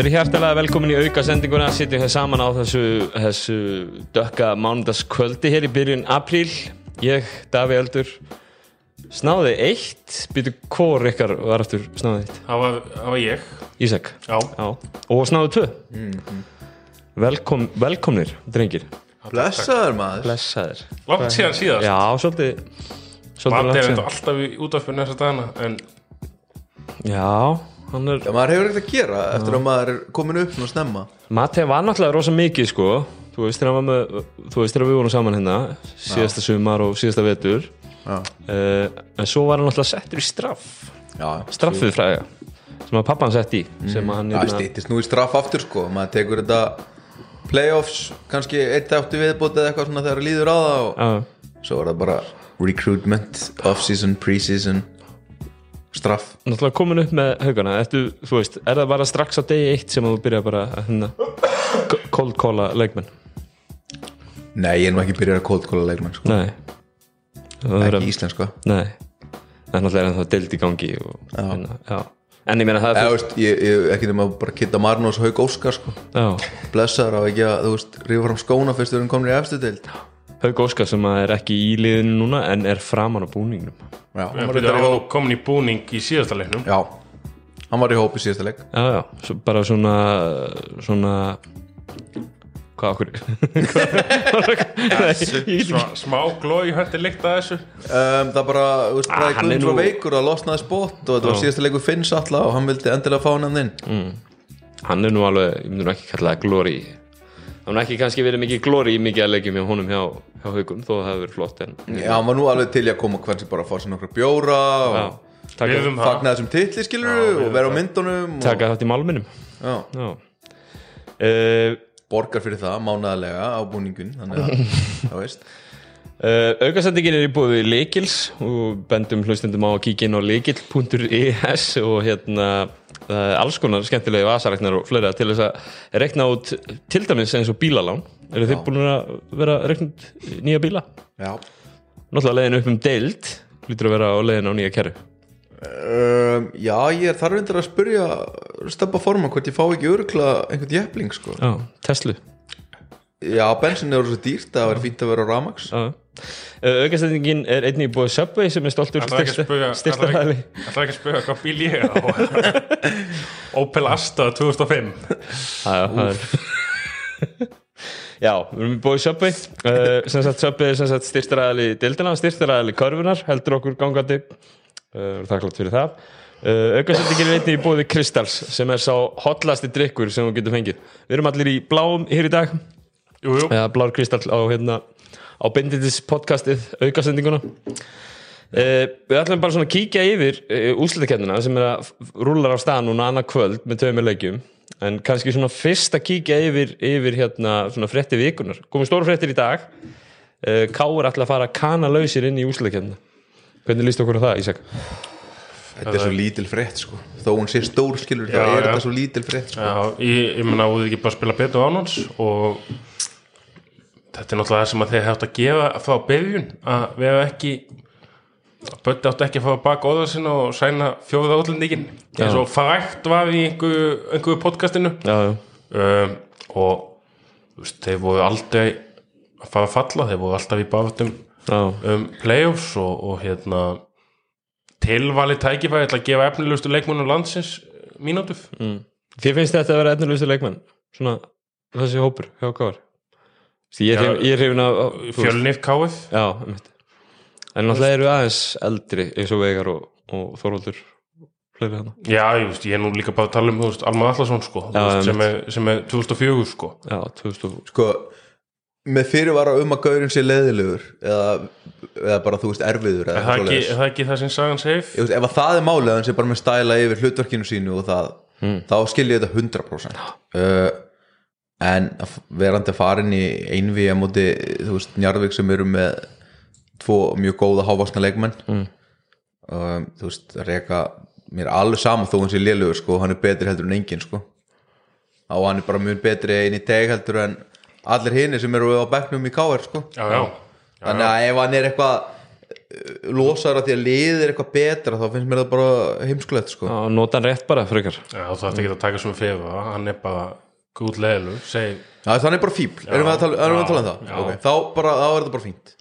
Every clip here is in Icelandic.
Verið hjartalega velkomin í auka sendinguna Sittum hér saman á þessu, þessu dökka mánudagskvöldi hér í byrjun apríl. Ég, Daví Eldur Snáði eitt. Býtu hvor ykkar var aftur snáði eitt? Það var, ég. Ísak? Já, Já. Og snáði tvö Velkom, Velkomnir, drengir. Blessaður maður. Blessaðir. Langt síðan síðast. Já, svolítið Svolítið Matti er síðan. alltaf í útvarpinu þessa dagana En Já, hann er Já, maður hefur ekkert að gera eftir að maður er komin upp svona snemma. Matti var náttúrulega rosa mikið sko. Þú veist þegar, hann var með, þú veist, þegar við vorum saman hérna síðasta sumar og síðasta vetur. Já, uh, en svo var hann náttúrulega settur í straff. Já, straffið fræga sem að pappan sett í sem að hann Já, hérna- stýttist nú í straff aftur sko. Maður tekur þetta playoffs kannski eitt eftir viðbútið eða eitthvað svona þegar líður á það og Já, svo er það bara recruitment, off-season, pre-season straff. Náttúrulega komin upp með haugana. Ertu, þú veist, er það bara strax á degi eitt sem þú byrja bara að hérna cold calla leikmenn? Nei, ég er nú ekki byrjar að cold call leikmenn sko. nei. Það er ekki íslenska nei. Það er náttúrulega ennþá deild í gangi og, hérna, já. En ég meina það er veist, ég, ég, ekki nema bara kitta Marnós og Hauk Óskar sko. já, blessaður á ekki að, þú veist, rífa fram skóna fyrst við erum komin í efstu deild. Haug Óskar sem að er ekki í liðinu núna en er framan á búningnum. Já, hann var, í komin í búning í síðasta leiknum. Já, hann var í hóp í síðasta leik. Já, já, svo bara svona svona hvað okkur Smá, glói hætti líkt að þessu. Um, það bara, þú veist, bræði hann er Guðmunds var nú- veikur og losnaði spott og þetta var síðasta leikur Finns alltaf og hann vildi endilega fá hann inn Mm. hann er nú alveg, ég myndi nú ekki kalla það glóri það mun ekki kannski verið mikið glóri í mikið að leikjum hjá honum hjá, hjá haugum þó það hefur verið flott en já, hann var nú alveg til í að koma hvernig bara að fá sér nokkra bjóra já, og fagna þessum titli skilur og vera á myndunum og, taka þátt í málminum. Já, já. Uh, borgar fyrir það mánaðarlega á búningun þannig að, það veist. Uh, aukasendingin er í búið Likils og bendum hlustendum á að kíkja inn á likil.is og hérna uh, alls konar skemmtilegi vasaræknar og fleira til þess að rekna út til dæmis eins og bílalán. Eru þið búin að vera út nýja bíla? já. Náttúrulega leiðin upp um deild lítur að vera á leiðin á nýja kerru Um, já, ég er þar reyndir að spyrja steppa forma hvort ég fá ekki örgla einhvern jefling sko. Já, Tesla. Já, bensin er svo dýrt að það er fínt að vera á Ramax Já. Uh, aukasendingin er einnig í búið Subway sem er stoltur styrsta hæli Það er ekki að spöga hvað bíl ég er á? Opel Asta 2005 Já, já, það er Já, við erum búið í Subway. Uh, sem sagt Subway er sem sagt styrstaræðali dildina, styrstaræðali körfunar heldur okkur gangandi uh, þakklátt fyrir það. Uh, aukasendingin er einnig í búið Kristals sem er sá hotlasti drikkur sem þú getur fengið. Við erum allir í bláum hér í dag. Jú, jú, eða blár kristall á hérna á Benditis podcastið aukasendinguna. Uh, við ætlum bara svona að kíkja yfir úslitakennina sem er að rúlar á stað núna annað kvöld með tveimur leikjum. En kannski svona fyrst að kíkja yfir, yfir hérna svona frétti vikunar komum stóru fréttir í dag. Uh, Káur ætla að fara kanalausir inn í úslitakennina hvernig líst okkur á það Ísak? Þetta er svo lítil frétt sko Þó hún sé stór skilur, þá er já. þetta svo lítil frétt sko. Já, ég, ég menna áður ekki bara að spila betur ánons og þetta er náttúrulega það sem að þeir hægt að gefa frá byrjun að við hefum ekki að Bötti átti ekki að fá að baka óðar sinna og sæna fjóða útlendingin eins og frækt var í einhverju, einhverju podcastinu Já, já, um, og þú veist, þeir voru aldrei að fara að falla, þeir voru alltaf í bátum já, um playoffs og, og hérna tilvali tækifæði til að gefa efnilegustu leikmunum landsins eh, mínútuf Þið finnst þetta að vera etnilegustu leikmenn? Svona þessi hópur hjá Káur ég er hrifin- ég er hrifin að fjölnir KF Já, einmitt. en náttúrulega eru aðeins eldri eins og Veigar og, og Þorvaldur Já, ég, veist, ég er nú líka bara að tala um Alma Allarsson sko, þú Já, veist, sem, er, sem er 2004 sko. Já, 2000 sko Með fyrirvara um að gaurin sé leðilegur eða, eða bara þú veist erfiður er eða það, ekki, það ekki það sem sagan segir? Ég veist, Ef að það er málið að hann sé bara með stæla yfir hlutverkinu sínu og það þá skil ég þetta 100% uh, en að f- verandi að fara inn í einvi að móti þú veist Njarðvík sem eru með tvo mjög góða hávaksna leikmenn. Um, þú veist reyka mér alveg sama þó hann sé lélugur sko, hann er betri heldur en engin sko. Og hann er bara mjög betri einn í teg heldur en allir hinir sem eru á bekknum í KR sko. já, já, þannig að ef hann er eitthvað uh, losar að því að liðið er eitthvað betra þá finnst mér það bara heimskulegt sko. Já, nota hann rétt bara frekar já þú ætti ekki að taka sem fefa hann er bara gúð leðlu segi, Já, þannig er bara fíbl, erum við að tala, erum við að tala um það? já. Okay. Þá, bara, þá er þetta bara fínt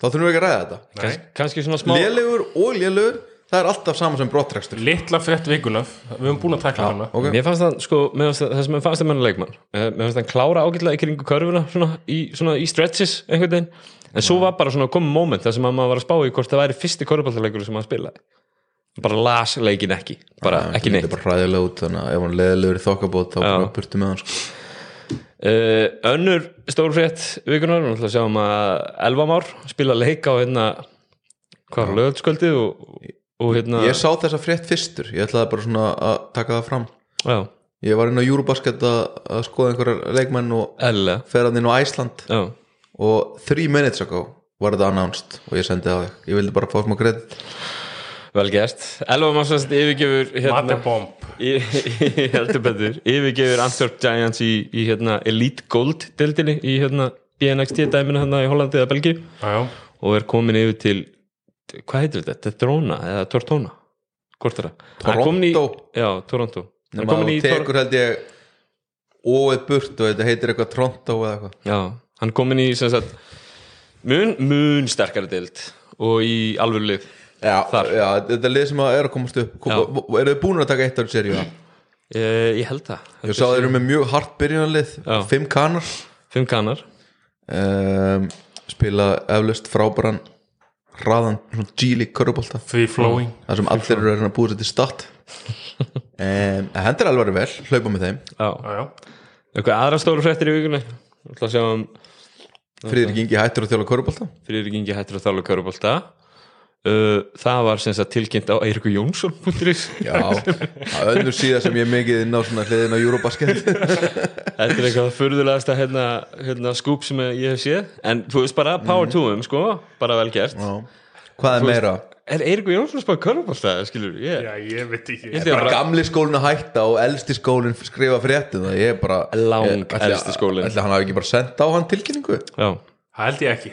Þá þurfum við ekki að ræða þetta nei, kannski svona smá Lélegur og lélegur, það er alltaf saman sem brottrekstur. Litla frétt vikuna við höfum búin að takla hana. ok. Mér fannst það, sko, mér fannst það, sem mér fannst það með leikmann eh, Mér fannst það klára ágætlega í kringu körfuna svona í, svona í stretches einhvern veginn. En svo var bara svona komið moment þar sem að maður var að spá í hvort það væri fyrsti körfuboltaleikur sem maður spilaði Bara las leikin ekki, bara ekki Þetta neitt. er bara hræðilega út, þannig að ef hann leðilegur í þokkabót þá bara burtu með hann sko. uh, Önnur stórfrétt vikunar, hérna hérna Ég sá þessa frétt fyrstur, ég ætlaði bara svona að taka það fram. Já, Ég var inn á Eurobasket að, skoða einhverjar leikmenn og eðlilega fer hann inn á Æsland Já, og three minutes ago var þetta announced og ég sendi það á þig. Ég vildi bara fá smá kredit. Vel gert. Elvamár sérst yfirgefur hérna Matebomb í, í heldur betur. Yfirgefur Antwerp Giants í, í hérna, Elite Gold deildinni í hérna, BNXT dæminu hérna í Hollandi eða já, og er komin yfir til hvað heitir þetta? Tetrona eða Tortona? Hvort er það? Komin í- Toronto. Já, Toronto Nefna komin í tekur held ég óið burt og þetta heitir eitthvað Toronto eða eitthvað Já, hann komin í sagt, mun, mun sterkari deild og í alvöru lið Já, já, þetta er lið sem er að komast upp Eru þið búin að taka eitt árið seríu? ég, ég held það Ég sá þeir eru með mjög hart byrjunarlið. Fimm kanar Fimm kannar um, Spila eflaust frábæran hraðan G-League körubólta free flowing. Þar sem allir eru að reyna að búið sér til start um, Hendur alveg verið vel Hlaupa með þeim. Eitthvað aðra stóru fréttir í vikunni? Um Friðrik Ingi hættur að þjóla körubólta Friðrik Ingi hættur að þála körubólta uh, það var sem sagt tilkynnt á Eirikur Jónsson.is Já, það önnur síða sem ég er mikið inn á svona hliðin á Eurobasket. Þetta er eitthvað furðulegasta hérna, hérna skúp sem ég hef séð. En þú veist bara power to him sko. Bara vel gert. Já. Hvað er meira? er Eirikur Jónsson spáð körubólta skilur ég já, ég veit ekki. Ég ég Bara bara gamli skólinn að hætta og elsti skólinn skrifa fréttum það ég er bara Lang ég- ætli- elsti skólinn. ætli hann hafi ekki bara sendt á hann tilkynningu? Já. Það held ég ekki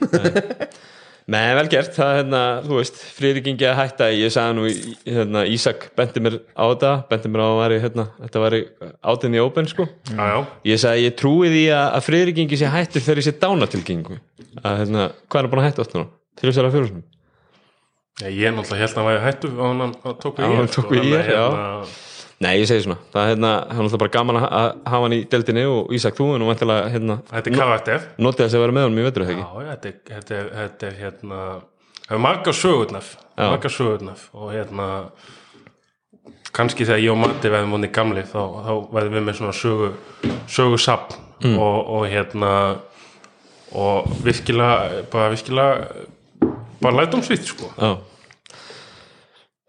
Nei, vel gert, það er hérna, þú veist, Friðrik Ingi að hætta, ég sagði nú, í- hérna, Ísak benti mér á þetta, benti mér á að væri, hérna, þetta væri átinni í open, sko. já, já, Ég sagði, ég trúi því að, að Friðrik Ingi sé hættur þegar ég sé dánatilgengu. Að, hérna, hvað er búin að hætta átt núna? Til þess að fjóðsum. já ég náttúrulega held að hann væri hættu á að hann tók við að, ÍR, já. hérna, Nei, ég segi svona, það er hérna, hann er alltaf bara gaman að hafa hann í deltinni og Ísak þú, en nú vantilega, hérna, þetta er karakter notið þess að vera með honum í vetur, eða já, ekki? já, þetta er, þetta er, þetta er hérna það er margar sögurnaf margar sögurnaf og hérna kannski þegar ég og Matti verðum vonni gamli þá, þá verðum við með svona sögu sögursapn Mm. og, og hérna og virkilega bara virkilega bara lætumsvitt sko Já.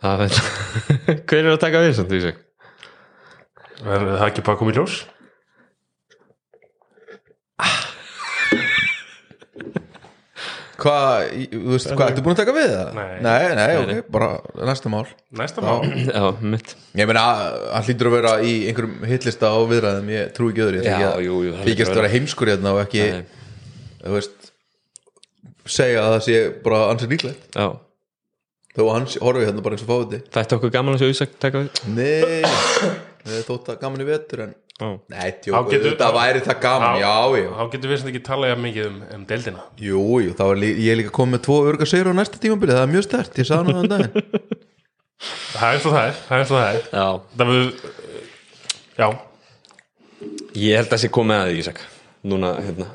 Það er, hver er að taka við þessum, Ísak? Er það ekki bara komið í ljós? Hvað, þú veist, hvað, ertu búin að taka við það? Nei. nei, nei, ok, bara næsta mál. Næsta mál? Já, mitt. Ég meina, hann hlýtur að vera í einhverjum hitlista á viðræðum, ég trú ekki öðru ég Já, að jú, jú, það hlýtur að vera heimskur hérna og ekki Nei. þú veist segja að það sé bara ansið líklegt. Já, þó að hann sé- horfi hérna bara eins og fáið það ætti okkur gaman að sjá Ísak taka við. Nei, er þótt að gaman í vetur en Nei, tjók, getur- þetta væri það gaman, já, já. þá getur við sem ekki talað jafn mikið um, um deildina. Jú, jú, þá er ég líka komið með tvo örga sigur á næsta tímabili, það er mjög stert, ég sagði hann þann daginn. Það er eins og það er, það er eins og það er. Já. það við já, ég held að sé komið að því Ísak. Núna, hérna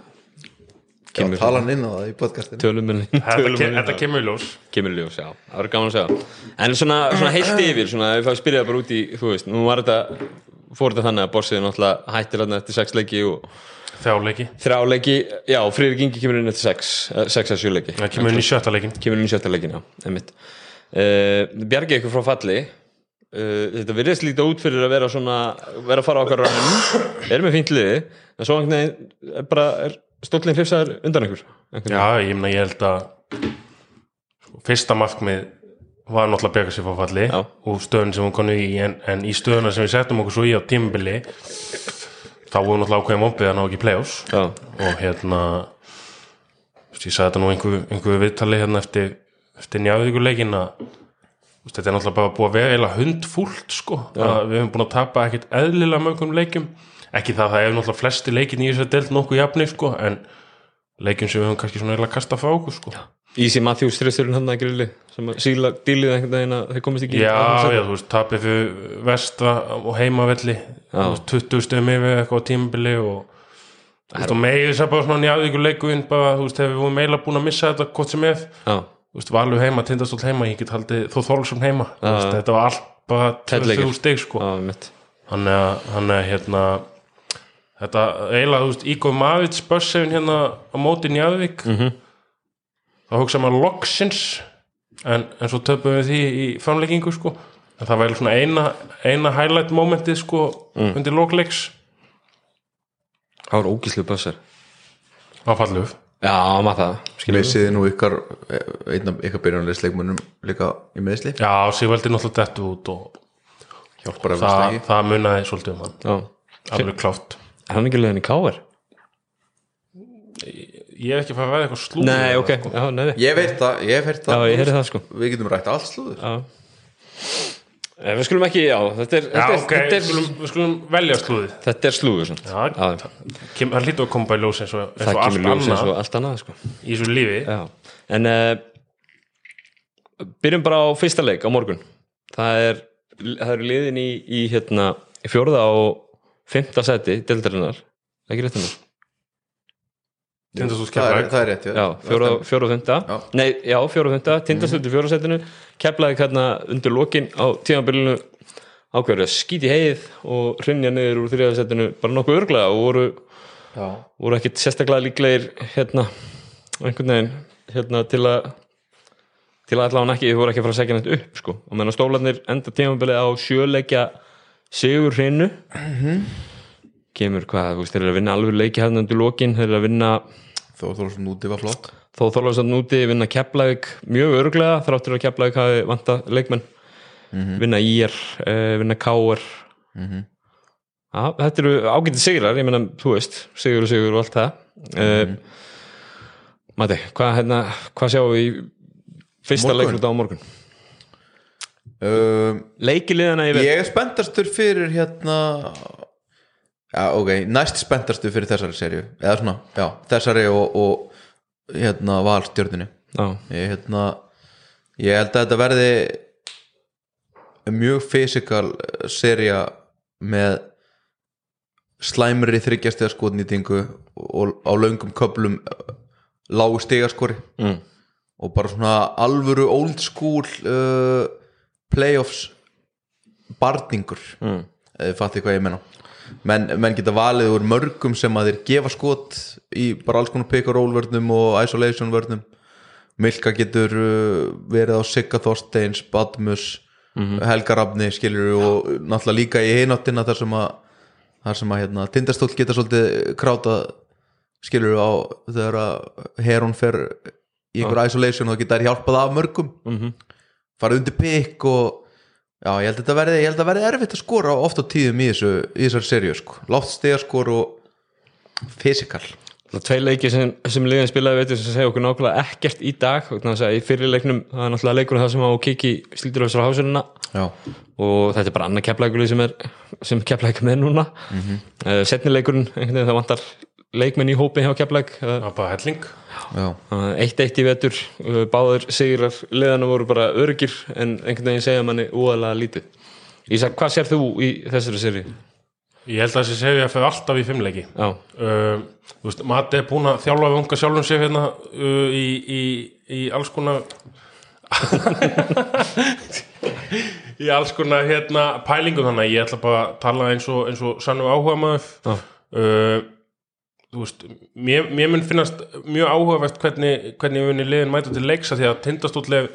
Kemur tala hann inn á það í podcastinu. Tölum minni þetta, ke þetta kemur í ljós. Kemur í ljós, já, það var gaman að segja En svona, svona heilt yfir, svona, ef það spyrjaði bara út í Þú veist, nú var þetta Fór þetta þannig að bossið náttúrulega hættir hann eftir sex leiki og þjáleiki, þrjá leiki Já, Friðrik Ingi kemur inn eftir sex eh, Sex að sjö leiki. Það kemur inn í sjötta leikin kemur inn í sjötta leikin, já, einmitt. Uh, Bjargi ykkur frá falli. Uh, þetta virðist líta út fyrir að vera svona vera að fara á okkar rönn er með fínt liði, en svo er bara, er stóllin hrifsaður undan ykkur? Já, ég meina ég held að sko, fyrsta markmið var náttúrulega að bega sér frá falli Já. og stöðun sem hún konu í en, en í stöðuna sem við settum okkur svo í á tímabili þá voru náttúrulega ákveðin vombið að ná ekki play-offs. Já, og hérna ég sagði þetta nú einhver, einhver viðtali hérna eftir, eftir njáðvíkuleikin að þetta er náttúrulega bara búið að vera eiginlega hundfúlt sko, að við hefum búin að tapa ekkert eðlilega mörgum leikjum ekki það, það er náttúrulega flesti leikin í þess að delt nokkuð jafnir sko, en leikjum sem við höfum kannski svona eiginlega kasta frá okkur sko. Easy Matthews stressurinn hann að grilli sem að síla dílið einhvern veginn að þeir komist ekki Já, já, þú veist, tapið fyrir vestra og heimavelli þú veist, 20 stöðum yfir eitthvað á tímabili og þú veist, og megið þess að bara svona njáðvíku leikuinn bara, þú veist, hefur við eiginlega búin að missa þetta hvort sem er, þú veist, valur heima tindastóll heima, ég get haldið þó þólsum heima. Þetta var allt bara Tveir leikir. 23 stig, sko. Hann er hérna þetta eiginlega, þú veist, Ígor Mavits börsefin hérna á móti njáðvík Mhm. þá hugsa maður loksins en, en svo töpum við því í framleggingu sko. En það væri svona eina, eina highlight momentið sko Mm. undir lokleiks Það var ógíslu bössar á falluf Já, maður það, Messiði nú ykkar einn af ykkar byrjunarleisleikmunum líka í meðsli já, Sigvaldi náttúrulega dettu út og hjálpar að það, það, það munaði svolítið um hann. Já, alveg klátt er hann ekki leiðin í káver? ég hef ekki farið að veða eitthvað slúð Nei, ok, já, nei, Ég veit það, ég hef heyrt Já, það. ég heyrði það sko. Við getum rætt allt slúður. Já. Eh, Við skulum ekki, já, þetta er, já, þetta er, ok, þetta við er, skulum, við skulum velja slúðið. Þetta er slúður svona. Já, Já, Kem, það hlýtur að koma bara í ljós eins og, eins það og allt kemur ljós eins annað. og allt annað sko. í þessu lífi. Já, en uh, byrjum bara á fyrsta leik á morgun. Það er, það eru liðin í, í hérna, í fjórða og fymta seti, dildarinnar ekki rétt hennar það, er- það er rétt Já, fjóra, fjóra og fymta Já. Nei, já, fjóra og fymta, tindastöld í fjóra setinu keflaði hérna undir lokin á tímabilinu. Ákveður að skýti heið og hrinja niður úr þriða setinu bara nokkuð örglega og voru, Já. voru ekkit sérstaklega líklegir hérna, einhvern veginn hérna til að til að allavega ekki, þau voru ekki að fara að segja neitt upp sko, og meðan stólarnir enda tímabilið á sjöleikja sigur hreinu. Kemur hvað, þú veist, þeir eru að vinna alveg leiki hérna undir lokin, þeir eru að vinna Þó Þórsson úti var flott. Þó Þorlarsson úti vinna Keflavík mjög örglega þráttur að Keflavík hafi vanta leikmenn. Vinna IR, uh, vinna KR Já, þetta eru ágætið sigrar, ég meina, þú veist sigur og sigur og allt það. Mm Mati, hvað, hérna, hvað sjáum við í fyrsta Morgun? leikluta á morgun? Um, Leikiliðana yfir Ég er spenntastur fyrir hérna Já, ok, næst spenntastur fyrir þessari serju eða svona, já, þessari og, og hérna valstjörnunni. Já, ég, hérna, ég held að þetta verði mjög fysikal serja með slæmri þryggjastega skotnýtingu og á löngum köplum lágu stigaskori. Mm. og bara svona alvöru old school uh, playoffs barningur Mm. fatti hvað ég menna menn, menn geta valið úr mörgum sem að þeir gefa skot í bara alls konar pick and roll vörnum og isolation vörnum. Milka getur uh, verið á Sigga Þorsteins, Badmus Helga Rafni skilur og náttúrulega líka í hináttina þar sem að þar sem að hérna, tindastóll geta svolítið kráta skilur á þegar að Heron fer í einhver isolation og það geta hjálpað af mörgum. Mhm. Farið undir pikk og já, ég held að þetta verði, að verði erfitt að skora oft á tíðum í þessu, í þessar serju sko. látt stegaskor og fysikal Það er tvei leiki sem, sem liðin spilaði veitir sem segja okkur nákvæmlega ekkert í dag. Í fyrir leiknum, það er náttúrulega leikur það sem á kiki slítur á þessar hásununa og þetta er bara annað keflækulið sem er sem keflæk með núna. Mm -hmm. setni leikurinn, einhvern veginn það vantar leikmenn í hópi hjá keflæk það var bara helling. Já, eitt eitt í vetur, uh, báður sigrar liðana voru bara örgir en einhvern veginn segja manni úalega lítið. Ísak, hvað sér þú í þessari seri? ég held að þessi segja að fyrir alltaf í fimmleiki. Já, uh, þú veist, Mati er búin að þjálfa við unga sjálfum sig hérna uh, í, í, í alls konar í alls konar hérna pælingum. Þannig að ég ætla bara að tala eins og, eins og sannu áhuga maður Já. uh, veist mér, mér mun finnast mjög áhugavert hvernig, hvernig við unni liðin mæta til leiksa því að tindastólleg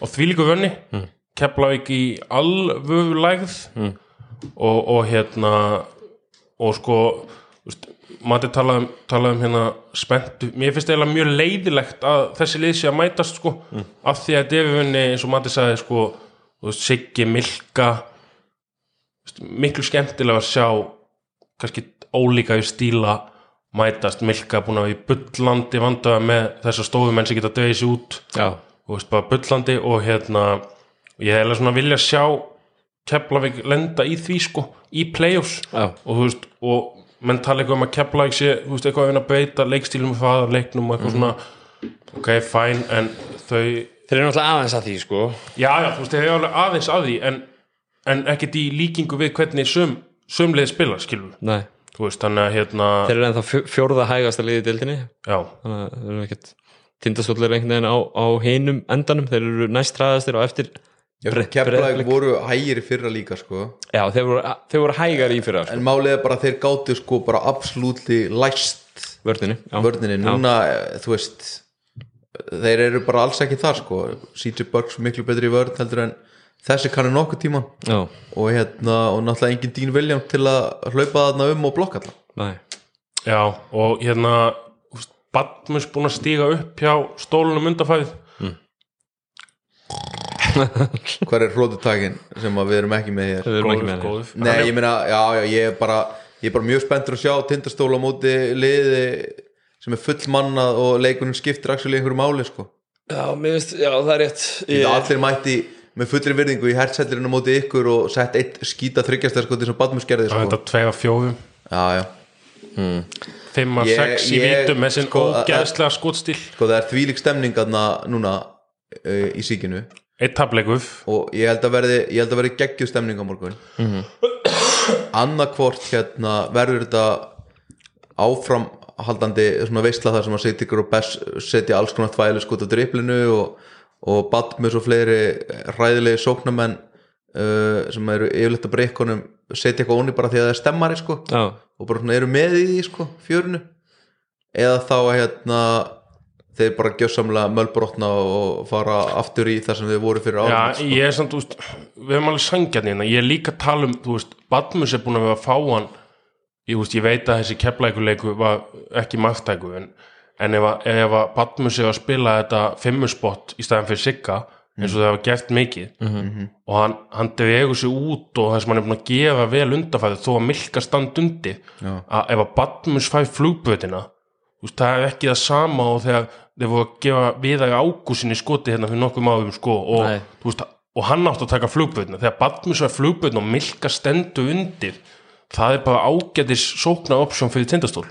og þvílíku vönni mm. Keflavík í alvöfu lægð Mm. og, og hérna og sko Mati talaði um, talaði um hérna spenntu, mér finnst eiginlega mjög leiðilegt að þessi lið sé að mætast sko Mm. af því að defifunni eins og Mati sagði sko veist, Siggi, Milka veist, miklu skemmtilega að sjá kannski ólíka í stíla mætast, Milka búin að vera í bullandi vandaða með þessar stofumenn sem geta döðið sér út. Já, þú veist, bara bullandi og hérna ég hef svona vilja sjá Keflavík lenda í því sko í play-offs. Og þú veist, og menn tala eitthvað um að Keflavík sé, þú veist, eitthvað að vinna að beita leikstílum og faða leiknum og eitthvað svona. Ok, fæn, en þau þeir eru náttúrulega aðeins að því sko. Já, já, þú veist, þeir eru alveg aðeins að því en, en ekkert í líkingu við hvernig sum, sumleið spila, skilur Nei. Þú veist, þannig að hérna þeir eru ennþá fjó- fjórða hægasta liði í deildinni. Já, þannig að þeir eru ekkert tindastólar einhvern veginn á, á hinum endanum. Þeir eru næst træðastir og eftir Breiðablik. voru hægir í fyrra líka sko. Já, þeir voru, þeir voru hægar í fyrir sko, en málið er bara að þeir gátu sko bara absolútli læst vörninni já. vörninni, núna eh, þú veist þeir eru bara alls ekki þar sko. CJ Burks miklu betri í vörn heldur en þessi kannu nokkuð tíman já, og hérna, og náttúrulega engin Dín William til að hlaupa þarna um og blokka það nei. Já, og hérna Batmus búin að stíga upp hjá stólunum undarfæðið hver er hrótutakin sem að við erum ekki með hér? Við erum ekki með góður. Nei, ég meina, já, já, ég er bara ég er bara mjög spenntur að sjá tindastóla á móti liði sem er full mannað og leikunum skiptir actually einhverju máli, sko. Já, mér finnst, já, það er rétt. Ég... allir mætti með fullri virðingu í hertsellirinn á móti ykkur og sett eitt skýta þryggjastarskoti sem Badmus gerði, sko. þetta tvega fjóðum Já, já, 5 að Ég- 6 í vítum með sinn sko, ógeðslega skotstíl. Sko það er þvílík stemning aðna núna uh, í síkinu. Eitt tapleikuf og ég held að verði ég held að verði geggjuð stemning á morgun. Mm -hmm. annarkvort hérna verður þetta áframhaldandi svona veistla þar sem að setja alls konar þvælu skot á driplinu og, og Badmus og fleiri ræðilegi sóknamenn uh, sem eru yfirleitt að breykonum setja eitthvað onni bara því að það er stemmari sko. Og bara svona eru með í því sko fjörinu. Eða þá að hérna þeir bara gjössamlega mölbrotna og fara aftur í það sem þeir voru fyrir árum Já, ég er samt, þú veist, við erum alveg sangjarni hérna, ég er líka að tala um, þú veist, Badmus er búin að vera að fá hann, ég, veist, ég veit að þessi keflækuleiku var ekki maktæku, en, en ef, að, ef að Badmus er að spila þetta fimmuspott í staðan fyrir Sigga, eins og það hafa gert mikið, og hann, hann dregur sig út og það sem hann er búin að gefa vel undarfæði þó að milka stand undir, Já. að ef að Badmus fæ veist, það er ekki það sama og þegar þeir voru að gefa viðæg ágúsinni skoti hérna fyrir nokkuð máðum sko og, veist, og hann átt að taka flugbötna þegar Badmus var flugbötna og Milka stendu undir það er bara ágætis sókna option fyrir tindastól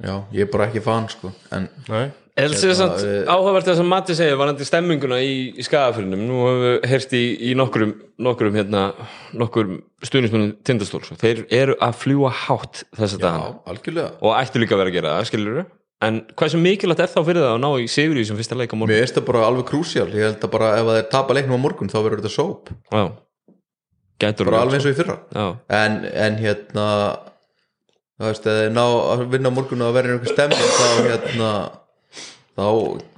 Já, ég er bara ekki fan sko en Nei. Er þetta Hérna, áhugavert það sem Matti segir varandi stemminguna í, í skagafyrinum nú hefur við heyrst í, í nokkurum nokkurum hérna, nokkurum stuðnismunum tindastól, svo. þeir eru að fljúa hátt þessa já, dagana. algjörlega. Og ættu líka að vera að gera það, skilur en hvað sem mikilvægt er þá fyrir það að ná í sigur í sem fyrsta leik á morgun? Mér finnst það bara alveg krúsjál ég held að bara ef að þeir tapa leiknum á morgun þá verður þetta sóp. Bara alveg eins og í fyrra. Já, en, en hérna veist, þeir ná að vinna á morgun og að vera einhver stemning þá hérna þá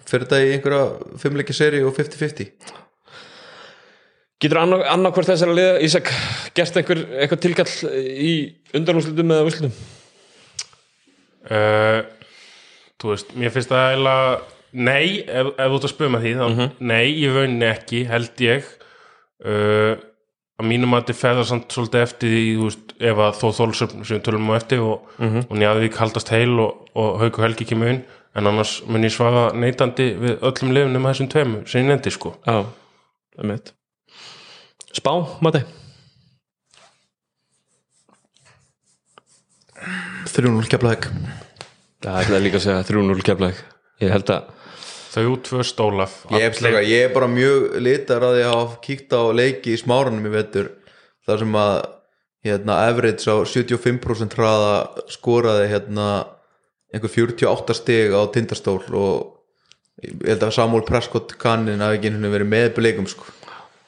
fyrir þetta í einhverja fimmleiki seri og 50-50 Getur hvort þessara liða Ísak gert einhver eitthvað tilkall í undanúslutum eða úslutum? Uh, þú veist, mér finnst það eiginlega nei, ef, ef þú ert að spöma því þá nei, ég vauninni ekki, held ég. Uh, að mínum að þetta feðar samt svolítið eftir því, þú veist, ef að þó þólsöfn sem við tölum á eftir og, og Njarðvík haldast heil og, og Hauku Helgi kemur inn. En annars mun ég svara neitandi við öllum lifunum þessum tveimur sem ég nefndi sko. Já, það er mitt Spá, Matti? 3-0 keflaðeg Það er líka að segja 3-0 keflæk Ég held að þau tvö stólaf ég, ég er bara mjög litar að ég hafa kíkt á leiki í smáranum í vetur þar sem að hérna, average á 75% hraða skoraði hérna einhver 48 stig á tindastól og ég held að Samuel Prescott kannin hafi ekki verið með bleikum sko.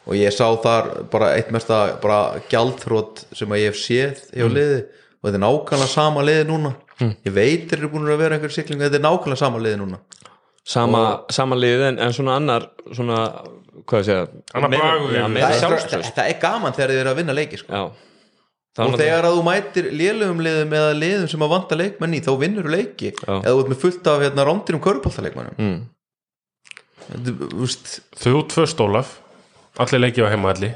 og ég sá þar bara eitt mesta bara gjaldþrótt sem að ég hef séð hjá liði og þetta er nákvæmlega sama liði núna ég veit þeir eru búin að vera einhver sikling þetta er nákvæmlega sama liði núna sama, sama lið en, en svona annar svona, hvað ég já, yfir. meira það er, er gaman þegar þið eru að vinna leiki sko. Já og þegar að þú mætir lélugum liðum eða liðum sem að vanta leikmenn í þá vinnur þú leiki. Já. eða þú ert með fullt af hérna, rándir um körbóltaleikmennum Mm. Þú veist, þau tvö stólaf allir leikið á heimaðalli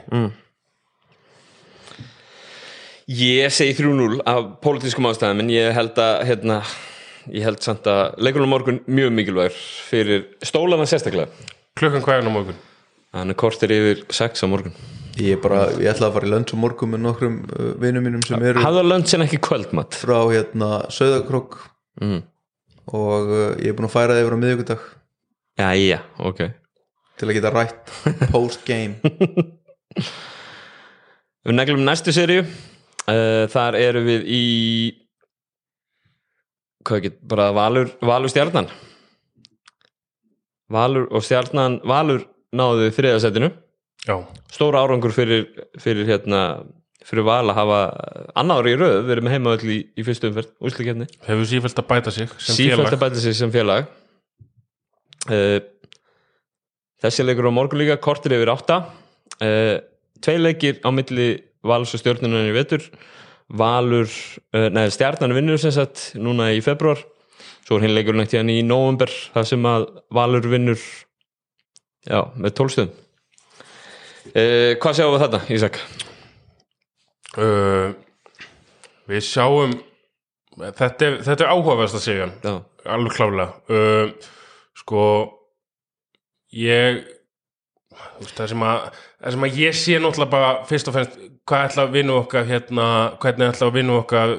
Ég segi 3-0 af pólitískum ástæðum en ég held að hérna, ég held samt að leikurinn á morgun mjög mikilvægur fyrir stólana sérstaklega. Klukkan hvað er nú morgun? Hann er kortir yfir 6 á morgun Ég bara, ég ætla að fara í lönns og morgum með nokkrum uh, vinum mínum sem eru hafðu að lönd sem ekki kvöldmatt frá hérna Söðakrók mm. og uh, ég er búin að færa það yfir á miðvikudag. Já, já, ok. Til að geta rætt post-game. Við neglum næstu seríu. Uh, Þar eru við í Hvað ekki, bara Valur, Valur stjarnan. Valur og stjarnan Valur náðu þriðasætinu já, Stóra árangur fyrir, fyrir hérna fyrir val að hafa annar ári í röð erum með heima öll í, í fyrstu umferð úrslikefni, hefur sífælt að bæta sig sem sífælt félag. að bæta sig sem félag. Uh, þessi leikur á morgun líka kortir yfir átta. Uh, tvei leikir á milli Valurs og stjórnunar í vetur. Valur, uh, neða stjarnan vinnur sem sagt núna í februar svo er hinn leikur nægt í november það sem að Valur vinnur já, með tólstöðum uh, hvað sjáum við þetta, Ísak? uh, við sjáum þetta er, þetta er áhugaverðast að segja. Já, alveg klálega uh, sko ég það sem að það sem að ég sé náttúrulega bara fyrst og fremst hvað ætla að vinna okkar hérna, hvernig ætla að vinna okkar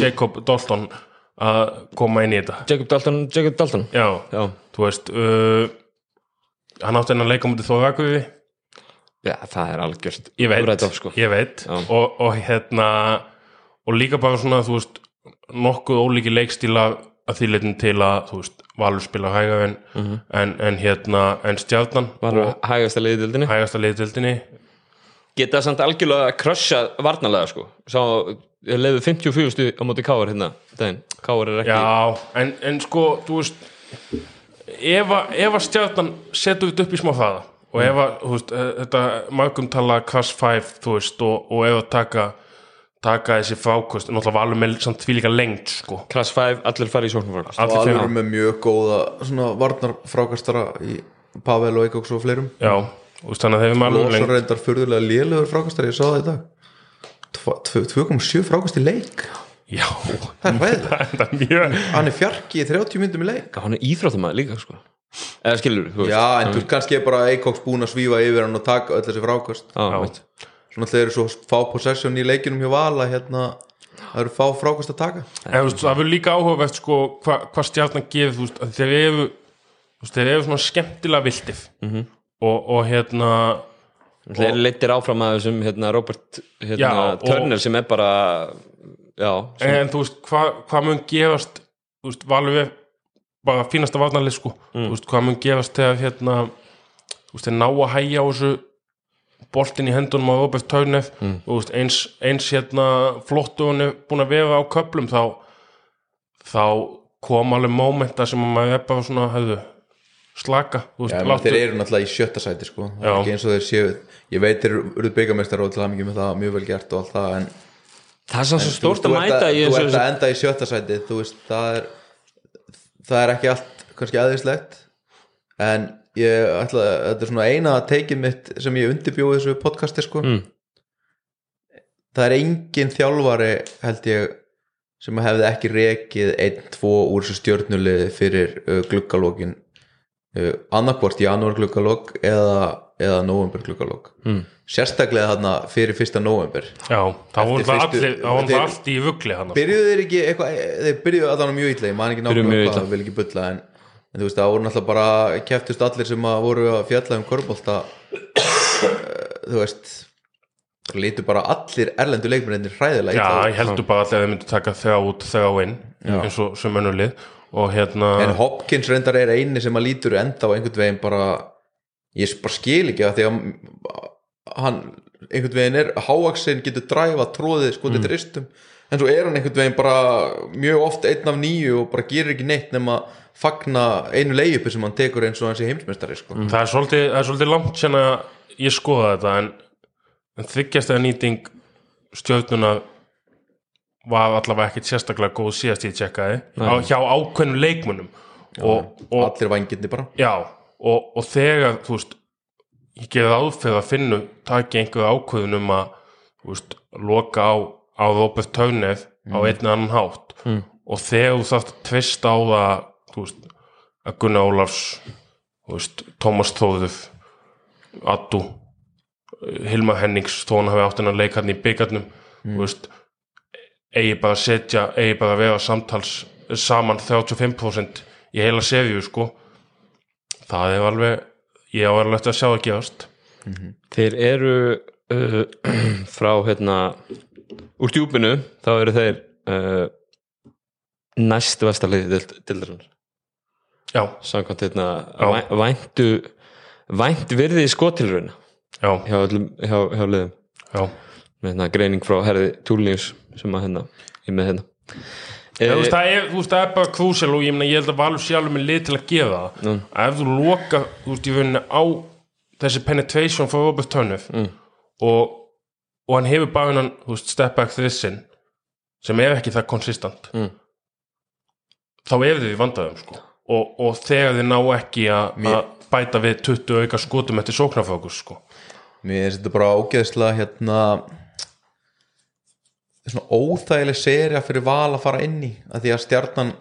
Jacob Dalton að koma inn í þetta? Jacob Dalton, Jacob Dalton? Já, Já, þú veist hann átti hennar leika mútið þóðakuði já það er algjört ég veit, sko. ég veit. Og, og hérna og líka bara svona þú veist nokkuð ólíki leikstíla að því leitin til að þú veist Valur spila hæga en, en, en hérna en stjarnan Valur hægast að leiði dildinni hægasta leiðdildinni Geta samt algjörlega að krössa varnalega sko. Sá, ég leiði 54 stu á móti Káar hérna daginn. Káar er ekki já, en, en sko þú veist ef að, ef að stjarnan setur þetta upp í smá hraða og ef að, þú veist, eh, þetta margum tala class 5, þú veist, og, og ef að taka taka þessi frákost, náttúrulega valur með samt því líka lengt, sko. Klass 5, allir fara í sóknarfrákast Allir og fimm. alveg með mjög góða svona varnarfrákastara í Pavel og Eikoks og fleirum. Já, þú veist þannig að þeir eru með alveg lengt reyndar furðulega lélegur frákastari ég sá það í dag. Tva- tvö- 2,7 frákast í leik. Já, það er þetta er mjög hann er fjarki í 30 myndum í leik. Hann er íþróttamæður líka sko Eða skilur, þú veist já en þú veist. kannski er bara Eikoks búin að svífa yfir hann og taka öll þessi veit. svona þeir eru svo fá possession í leikinum hjá Vala hérna það eru fá frákast að taka. En, veist, það verður líka áhugavert sko, hvað hva stjarnan gerir þú veist, þeir eru þú veist, þeir eru svona skemmtilega viltið -hmm. og, og hérna Þeir leittir áfram að þessum hérna, Robert hérna, Já, og- Turner sem er bara Já, sem, en þú veist, hvað hva mun gefast þú veist, valur við bara fínasta varnarlið sko, þú veist, hvað mun gefast þegar hérna þú veist, þeir ná að hægja á þessu boltin í hendunum á Robert Turner þú veist, eins, eins hérna flottu hann er búin að vera á köplum þá þá kom alveg mómenta sem að maður er bara svona höfðu slaka, þú veist, Já, þeir eru náttúrulega í sjötta sæti sko. það er ekki eins og þeir séu ég veit þeir eru byggamestar og til hamingi með það mjög vel gert og allt það en það er svo stórt að mæta þú ert að enda í sjötta sæti þú veist, það er það er ekki allt kannski aðeinslegt en ég ætla þetta er svona eina teikið mitt sem ég undirbjóði þessu podcasti sko. Mm. það er engin þjálfari held ég sem hefði ekki rekið einn, tvo úr þessu stjörnuliði fyrir uh, gluggalókin uh, annarkvort janúar gluggalók eða, eða november gluggalók mm. sérstaklega þarna fyrir fyrsta november já, þá voru það allir þá voru það allt í vugli hann byrjuðu þeir ekki eitthvað þeir byrjuðu allan mjög illa, ég man ekki nákvæmlega hvað, vil ekki bulla en, en þú veist, það voru náttúrulega bara keftust allir sem að voru að fjalla um körbólta þú veist lítu bara allir erlendu leikmennir hræðilega Já, ég heldur bara allir að þeir myndu taka þrjá út þrjá inn eins og og hérna en Hopkins reyndar er eini sem að lítur enda á einhvern veginn bara ég bara skil ekki að því að hann einhvern veginn er hávaksin getur dræfa tróðið skotið mm. ristum en svo er hann einhvern veginn bara mjög oft einn af nýju og bara gerir ekki neitt nema fagna einu leiðupi sem hann tekur eins og hans í heimsmeistari sko. það, er svolítið, það er svolítið langt sen að ég skoða þetta en, en þykjast að nýting stjórnuna var allavega ekkit sérstaklega góð síðast ég tjekkaði. Á, hjá ákveðnum leikmunum og, og, allir vangirni bara. Já, og, og þegar þú veist ég gerði áfyrir að finna taki einhverju ákveðun um að veist, loka á á Robert Tögnef á einn annan hátt. Mm. og þegar þú þarft að tvista á það veist, að Gunnar Ólafs veist, Tómas Þóðuf Addu Hilma Hennings, þó hann hafi átt hennar leik hann í byggarnum veist, eigi bara að setja eigi bara að vera samtals saman 35% í heila seríu sko. Það er alveg ég á alveg að sjá það gerast. Þeir eru uh, frá hérna úr djúpinu þá eru þeir uh, næstu vestarliði dildarinnar já, samkvæmt hérna Já. væ- væntu vænt virði í skotilrauna já, hjá, hjá, hjá liðum. Já. Með hérna greining frá herði Túlnius sem að hérna ég með hérna Þú Eh, veist, það er, þú veist, það er bara krúsel og ég, meina, ég held að Valur sjálfur með lið til að gefa það Mm. að ef þú loka þú veist, rauninni á þessi penetration for Robert Turnuff Mm. og, og hann hefur bara þú veist, step back þrissin sem er ekki það konsistant Mm. þá er þið í vandaðum sko. og, og þegar þið ná ekki að bæta við 20 auka skotum eftir sóknarfókus sko. Mér finnst þetta bara ógeðslega hérna svona óþægileg serja fyrir val að fara inn í að því að stjarnan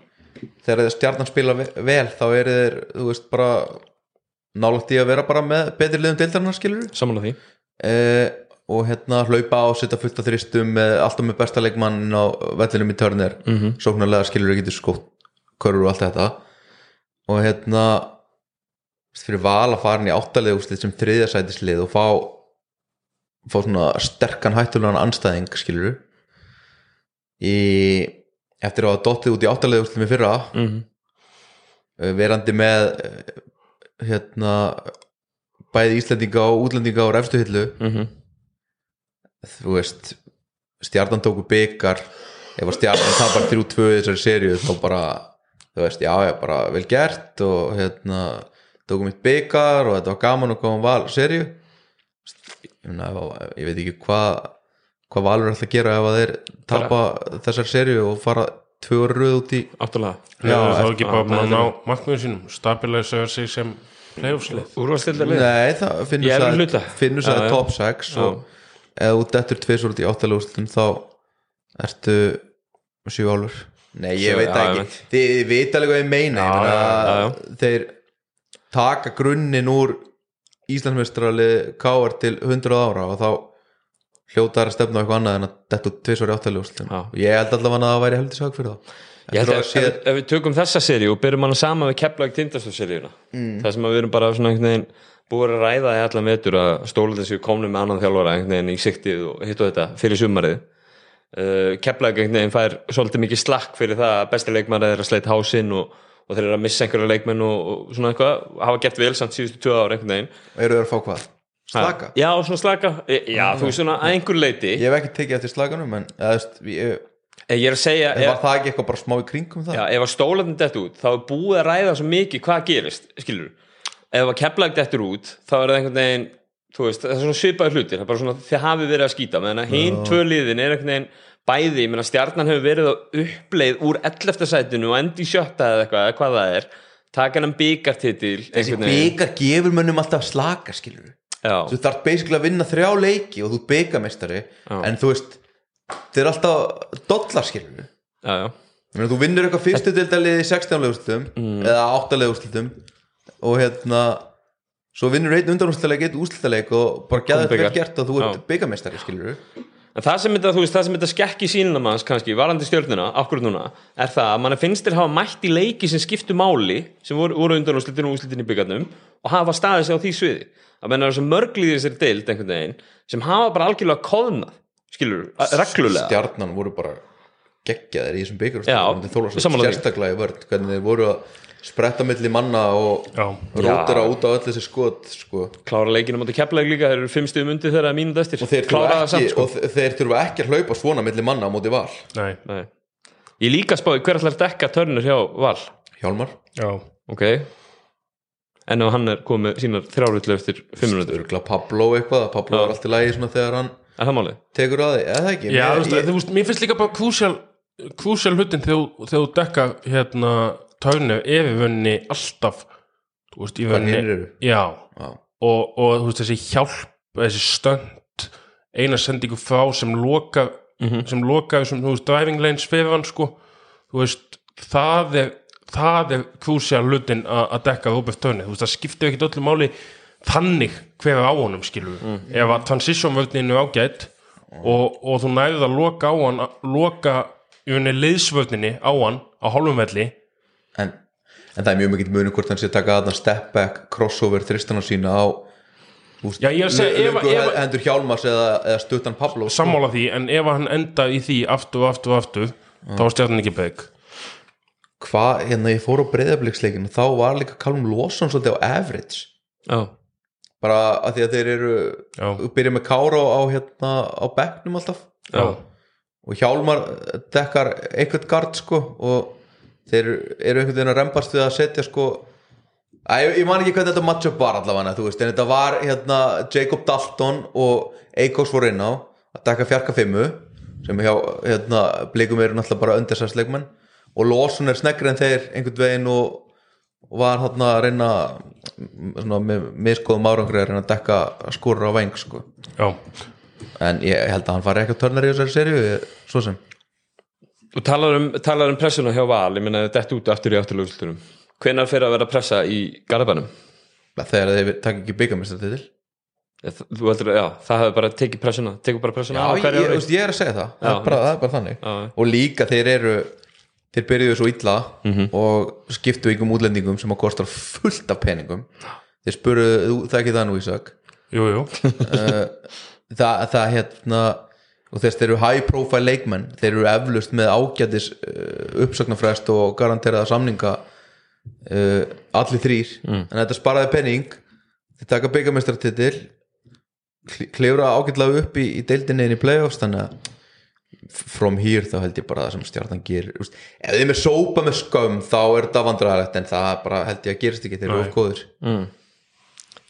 þegar stjarnan spila ve- vel þá eru þeir, þú veist, bara nálægt í að vera bara með betri liðum deildarinnar skilur samanlega því. Eh, og hérna hlaupa á setja fullt af þristum með, alltaf með besta leikmann á vellinum í törnir mm -hmm. sóknarlega skilur getur skótt körur og allt þetta. Og hérna fyrir val að fara inn í áttalega úrslit sem þriðjasætislið og fá fá svona sterkan hættulegan anstæðing skilur í eftir að hafa dottið út í áttalega úrslit með fyrra mm -hmm. verandi með eh, hérna bæði Íslendinga og útlendinga á refstu hillu Mhm. þú veist stjarnan tóku byggar ef að stjarnan tapar 3-2 í þessari seríu þá bara, þú veist, já, já, bara vel gert og hérna tókum mitt byggar og þetta var gaman að koma val seríu ég, ég veit ekki hvað hvað valur er alltaf að gera ef að þeir tapa þessari seríu og fara tvö orðu röð út í áttalega Já, þá eftir- ekki bara að ná markmiður sínum stabilisera sig sem playoffslið Nei, það finnur Í efri sæði hluta. finnur Já, sæði já. top 6 og ef þú dettur tvisur út í áttalega úrslutum þá ertu sjú álur Nei, ég Sjö, veit já, það ég ekki veit. Þið, þið veit alveg hvað ég meina ég meina, já, já. þeir taka grunnin úr Íslandsmestrali káar til 100 ára og þá hljótar að stefna eitthvað annað en að í áttalega úrslutum Já. og ég held allavega að það væri heldur sag fyrir það Ég held að að ef, ef, við tökum þessa seríu og byrjum hana saman við Keflag Tindastóð-seríuna mm. það sem við erum bara svona einhvern veginn búið að ræða í allan vetur að stóla þessu komnu með annan þjálfara einhvern veginn í siktið og hitt og þetta fyrir sumarið. Uh, Keflag einhvern veginn fær svolítið mikið slakk fyrir það að besti leikmar er að sleita hásinn og, og þeir eru að missa einhverja leikmenn og, og svona eitthvað, hafa gert vel samt síðustu tvö ára einhvern veginn Slaka? Já, svona slaka, E, já, þú veist svona að einhver leiti Ég hef ekki tekið eftir slaganum en eða, þú veist, ég, ég er að segja En var það ekki eitthvað bara smá í kringum það? Já, ef að stólarnir dett út þá er búið að ræða svo mikið hvað gerist skilur, ef að keplag dettur út þá er það einhvern veginn þú veist, það er svona svipaði hlutir, það er bara svona þið hafið verið að skýta, meðan að hinn tvö liðin er einhvern veginn bæði, ég meina stjarnan hefur verið á uppleið úr 11. sætinu og endi í sjötta eða eitthvað, eða hvað það er taka hann byggartitil Þessi byggar gefur mönnum alltaf slaka skilur Þú þarf basically að vinna þrjá leiki og þú ert byggamestari en þú veist þeir eru alltaf dollar skilur já, já. Meina, þú vinnur eitthvað fyrstu dildalið í 16 leguslutum Mm. eða 8 leguslutum og hérna svo vinnur einn undanúrslutaleik, einn úrslutaleik og bara gæða þetta vel gert og þú ert Já. byggamestari skilur En það sem þetta, þú veist, það sem þetta skekki sínum manns kannski, varandi stjórnuna, akkur núna er það að mann finnst þér hafa mætt í leiki sem skiptu máli, sem voru, voru undan úrslitinu og úrslitin í byggarnum og hafa staðið sig á því sviði. Það menna þessu mörglýðir sér deild einhvern veginn sem hafa bara algjörlega kóðnað, skilur, reglulega. stjarnan voru bara geggjaðir í þessum Já, sammála því. sérstaklega í vörn hvernig þeir voru að spretta milli manna og Já. út á öll þessi skot sko. Klára leikinu mútið keplega líka, þeir eru fimm stuðum undir þeirra mínúti eftir. og þeir þurfa Klára það ekki, samt, sko. þurfa ekki að hlaupa svona milli manna á móti val Nei, Nei. Ég líka spáði hver að dekka törnur hjá Val, Hjálmar, já, ok? En ef hann er komið sínar þrjárullu eftir fimm minútur, örgla Pablo eitthvað Pablo Já. er allt í lagi svona þegar hann er það málið? tekur að ekki já Mér- finnst líka bara krúsjál krúsjál hlutin þegar þú- þegar þú dekka hérna törnu yfir vönni alltaf þú veist, eru? já, og, og þú veist, þessi hjálp þessi stönd eina sendingu frá sem loka sem loka þessum, þú veist, driving lanes fyrir hann sko, þú veist það er, það er krúsjál hlutin að dekka Robert Turner þú veist, það skiptir ekkit öllu máli þannig hver er á honum, skilur við ef að transition vörnin er ágætt og, og þú nærið að loka á hann loka í rauninni liðsvörninni á hann á hálfum velli en, en það er mjög mikið muni hvort hann sé að taka þarna step back crossover þristana sína á Já, segja, ef- ef- hendur Hjálmars eða, eða stuttan Pablo sammála því, en ef hann enda í því aftur og aftur og aftur þá er stjarnan ekki beg hvað, hérna ég fór á breyðabliksleikinu þá var líka Callum Lawson svolítið á average. Já, bara að því að þeir eru Já. byrja með Kára á, hérna, á bekknum alltaf. Já, og Hjálmar dekkar einhvern gard sko og þeir eru einhvern veginn að rempast við að setja sko Æ, ég, ég man ekki hvernig þetta matchup var allavega en þetta var hérna Jacob Dalton og Eikos voru inn á að dekka fjarka fimmu sem hjá hérna, blikum eru náttúrulega bara undirsæðsleikmenn og Lawson er sneggri en þeir einhvern veginn og, var hérna að reyna svona, með miskoðum árangri að reyna að dekka skúrur á veng sko. En ég held að hann fari ekki að törnar í þessari ég- svo sem og talar um, talar um pressuna hjá Val ég meina þetta út aftur í afturlöfuslutunum hvenær fyrir að vera pressa í Garðabænum? Þegar þeir takk ekki byggamestar til þú heldur að, já, það hefur bara tekið pressuna tekur bara pressuna Já, ég, ég, ég er að segja það. Það Já. er bara, það er bara þannig. Já. og líka þeir eru þeir byrjuðu svo illa Mhm. og skiptu ykkur útlendingum sem að kostar fullt af peningum. Þeir spuru, þú, það er ekki það nú Ísak? Jú, jú. Það, það hérna og þess þeir eru high profile leikmenn. Þeir eru eflust með ágætis uh, uppsagnarfrest og garanteraða samninga uh, allir þrýr Mm. en þetta sparaði penning þeir taka byggamestartitil klifra ágætlega upp í, í deildinni inn í playoffs þannig að from here þá held ég bara það sem stjarnan gerir ef þeim er sópa með skömm þá er þetta vandræðalegt en það bara held ég að gerist ekki þeir eru Nei. of góðir.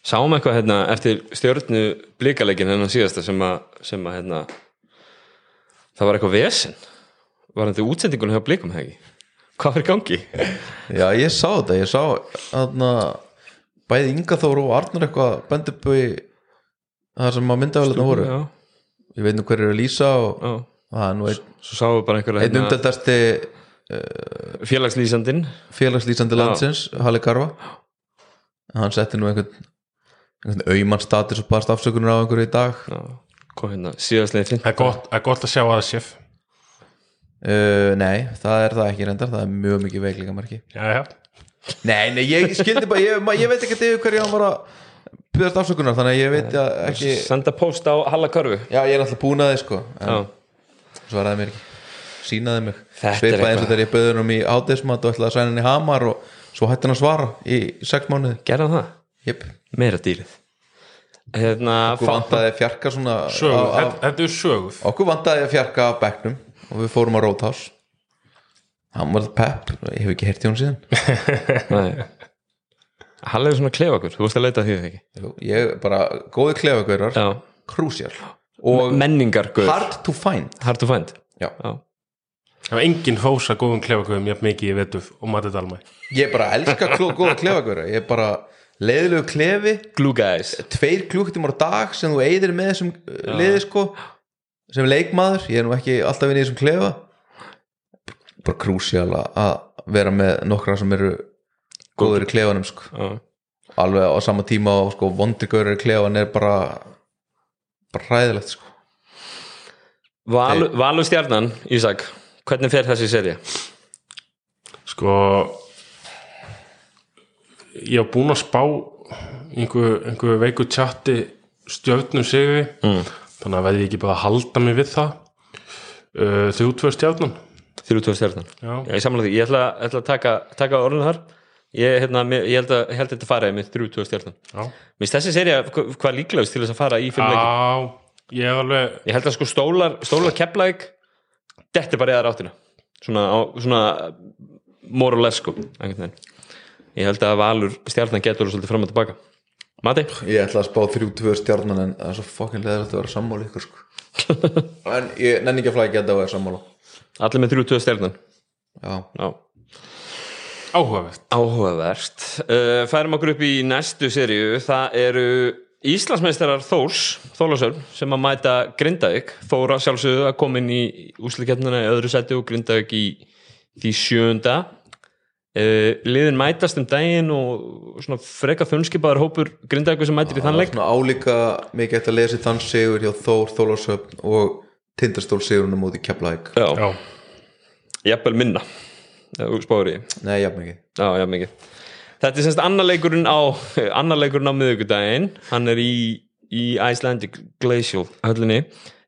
Sáum eitthvað hérna eftir stjórnu blíkaleikin hennan síðasta sem að, sem að hérna það var eitthvað vesen. Var þetta útsendingun hjá blíkum hegi? Hvað í gangi? Já, ég sá þetta, ég sá aðna, bæði Inga Þór og Arnar eitthvað bendi upp í það sem að myndavælega voru. Já, ég veit nú hver eru að lýsa og já. það er nú einn, einn hérna, umdeltasti félagslýsandinn. félagslýsandi landsins Halli Karfa hann setti nú einhvern einhvern auðmann status og baðast afsökunar á einhverju í dag. Já, kom hérna síðastlega fint Það er gott, það er gott að sjá að það séf uh, nei, það er það ekki reyndar það er mjög mikið veiklinga marki Já, já, nei, nei, ég skildi bara, ég, ma- ég veit ekki til hverju hann var að byggast afsökunar þannig að ég veit að ekki senda post á Halla Körfu. Já, ég er alltaf búin að þið sko en já, svaraði mér ekki. Sínaði mig. Þetta er svipaði eins og eitthvað. þegar ég bauði hann í ádeismat og ætlaði að sæna hann í hamar og svo hætti hann að svara í sex mánuði. Gerða það, Jep. meira dýrið hérna okkur vantaði að fjarka svona söguð, á- á- þetta, er söguð. Okkur vantaði að fjarka af bekknum og við fórum á Roadhouse. Hann var pepp, ég hef ekki heyrt í hún síðan. Nei. Halla er svona klefakur, þú veist að leita að því þegar ekki? Ég bara, góði klefagaurar já, krúsjál og menningar guð, hard to find. Hard to find. Já. já, Það var engin fósa góðum klefakauðum jafn mikið í vetuð og matið dalmæ. Ég bara elska kló, góða klefagaurar ég bara leiðilegu klefi. Glue guys. Tveir klukkutímar á dag sem þú eyðir með þessum uh, liði sko. Sem leikmaður, ég er nú ekki alltaf inn í þessum klefa. Bara krúsjál að vera með nokkra sem eru góður í klefanum sko. Já, alveg á sama tíma og sko vondigauður í klefan er bara bara hræðilegt sko. Val, Valur stjarnan, Ísak hvernig fer þessi serja? Sko Ég hef búin að spá einhver, einhver veiku tjatti stjörnum sigri mm. þannig að veði ég ekki bara að halda mig við það. Uh, Þrjú tvö stjarnan. Þrjú tvö stjarnan. Já. ég samla því, ég ætla, ætla að taka, taka orðinu þar. Ég, hérna, ég held að, ég held að þetta faraði með þrjú tvö Mér finnst þessi serja hva- hvað líklegust til þess að fara í fimm leiki? Já ég er alveg ég held að sko stólar, stólar keplæk detti bara í aðra áttina. Svona, svona more or less sko einhvern veginn ég held að Valur stjarnan getur svolítið fram og tilbaka. Mati? ég ætla að spá þrjú tvö stjarnan en það er svo fokkin leður að vera sammála ykkur sko. En ég nenni ekki að flækja þetta að vera sammála. Allir með þrjú tvö stjarnan? Já, Já. Áhugavert. Áhugavert. Uh, Færum okkur upp í næstu seríu. Það eru Íslandsmeistarar Þórs Þólasörn sem að mæta Grindavík. Þóra sjálfsögðu að koma inn í úslikefnina í öðru seti og Grindavík í því sjönda uh, liðin mætast um daginn og svona freka þunnskipaður hópur Grindavík sem mætir í þann leik svona álíka mikið eftir að lesa í þann sigur hjá Þór, Þólarsöfn og Tindastól sigurinn á móti Keflæk Já, Já, jafnvel minna spáir í Nei, jafn mikið Já, mikið. Þetta er semst annar leikurinn á, annar leikurinn á miðvikudaginn. Hann er í, í Icelandic Glacial höllinni.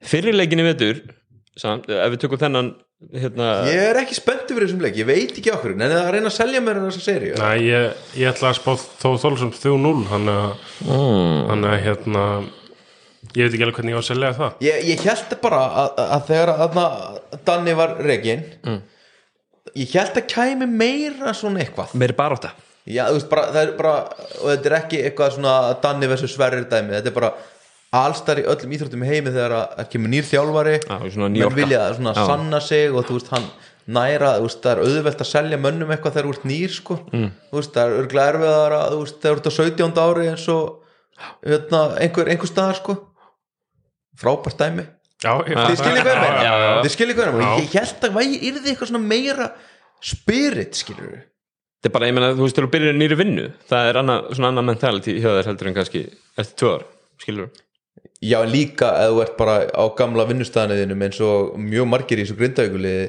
Fyrir leikinni vetur, samt, ef við tökum þennan, hérna, Ég er ekki spenntur fyrir þessum leik, ég veit ekki okkur en það er að reyna að selja mér en þessa seri Nei, ég, ég ætla að spá þó þólusum 3-0 þannig að mm, að hérna ég veit ekki alveg hvernig ég á að selja það. Ég, ég held bara að, að þegar að Danni var regin ég held að kæmi meira svona eitthvað. Meiri baróta. Já, þú veist, bara, það er bara og þetta er ekki eitthvað svona Danni versus Sverrir dæmi, þetta er bara allstar í öllum íþróttum í heimi þegar að það kemur nýr þjálfari Já, svona New menn vilja svona Já. sanna sig og þú veist, hann næra, þú veist, það er auðvelt að selja mönnum eitthvað þegar þú ert nýr, sko mm. þú veist, það er örglega erfiðar að, þú veist, þegar þú ert á 17. ári eins og hérna, einhver, einhver staðar, sko frábært dæmi Já, ég, þið skiljið meina þið skiljið hvað ég held að væri yrði eitthvað svona meira spirit, skiljur við Þetta er bara, ég meina, þú veist, til að byrja nýri vinnu. Það er annað, svona annað mentality hjá þér heldur en kannski eftir tvö ár, skilur þú? Já, líka ef þú ert bara á gamla vinnustæðaniðinum eins og mjög margir í þessu grindavíkuliði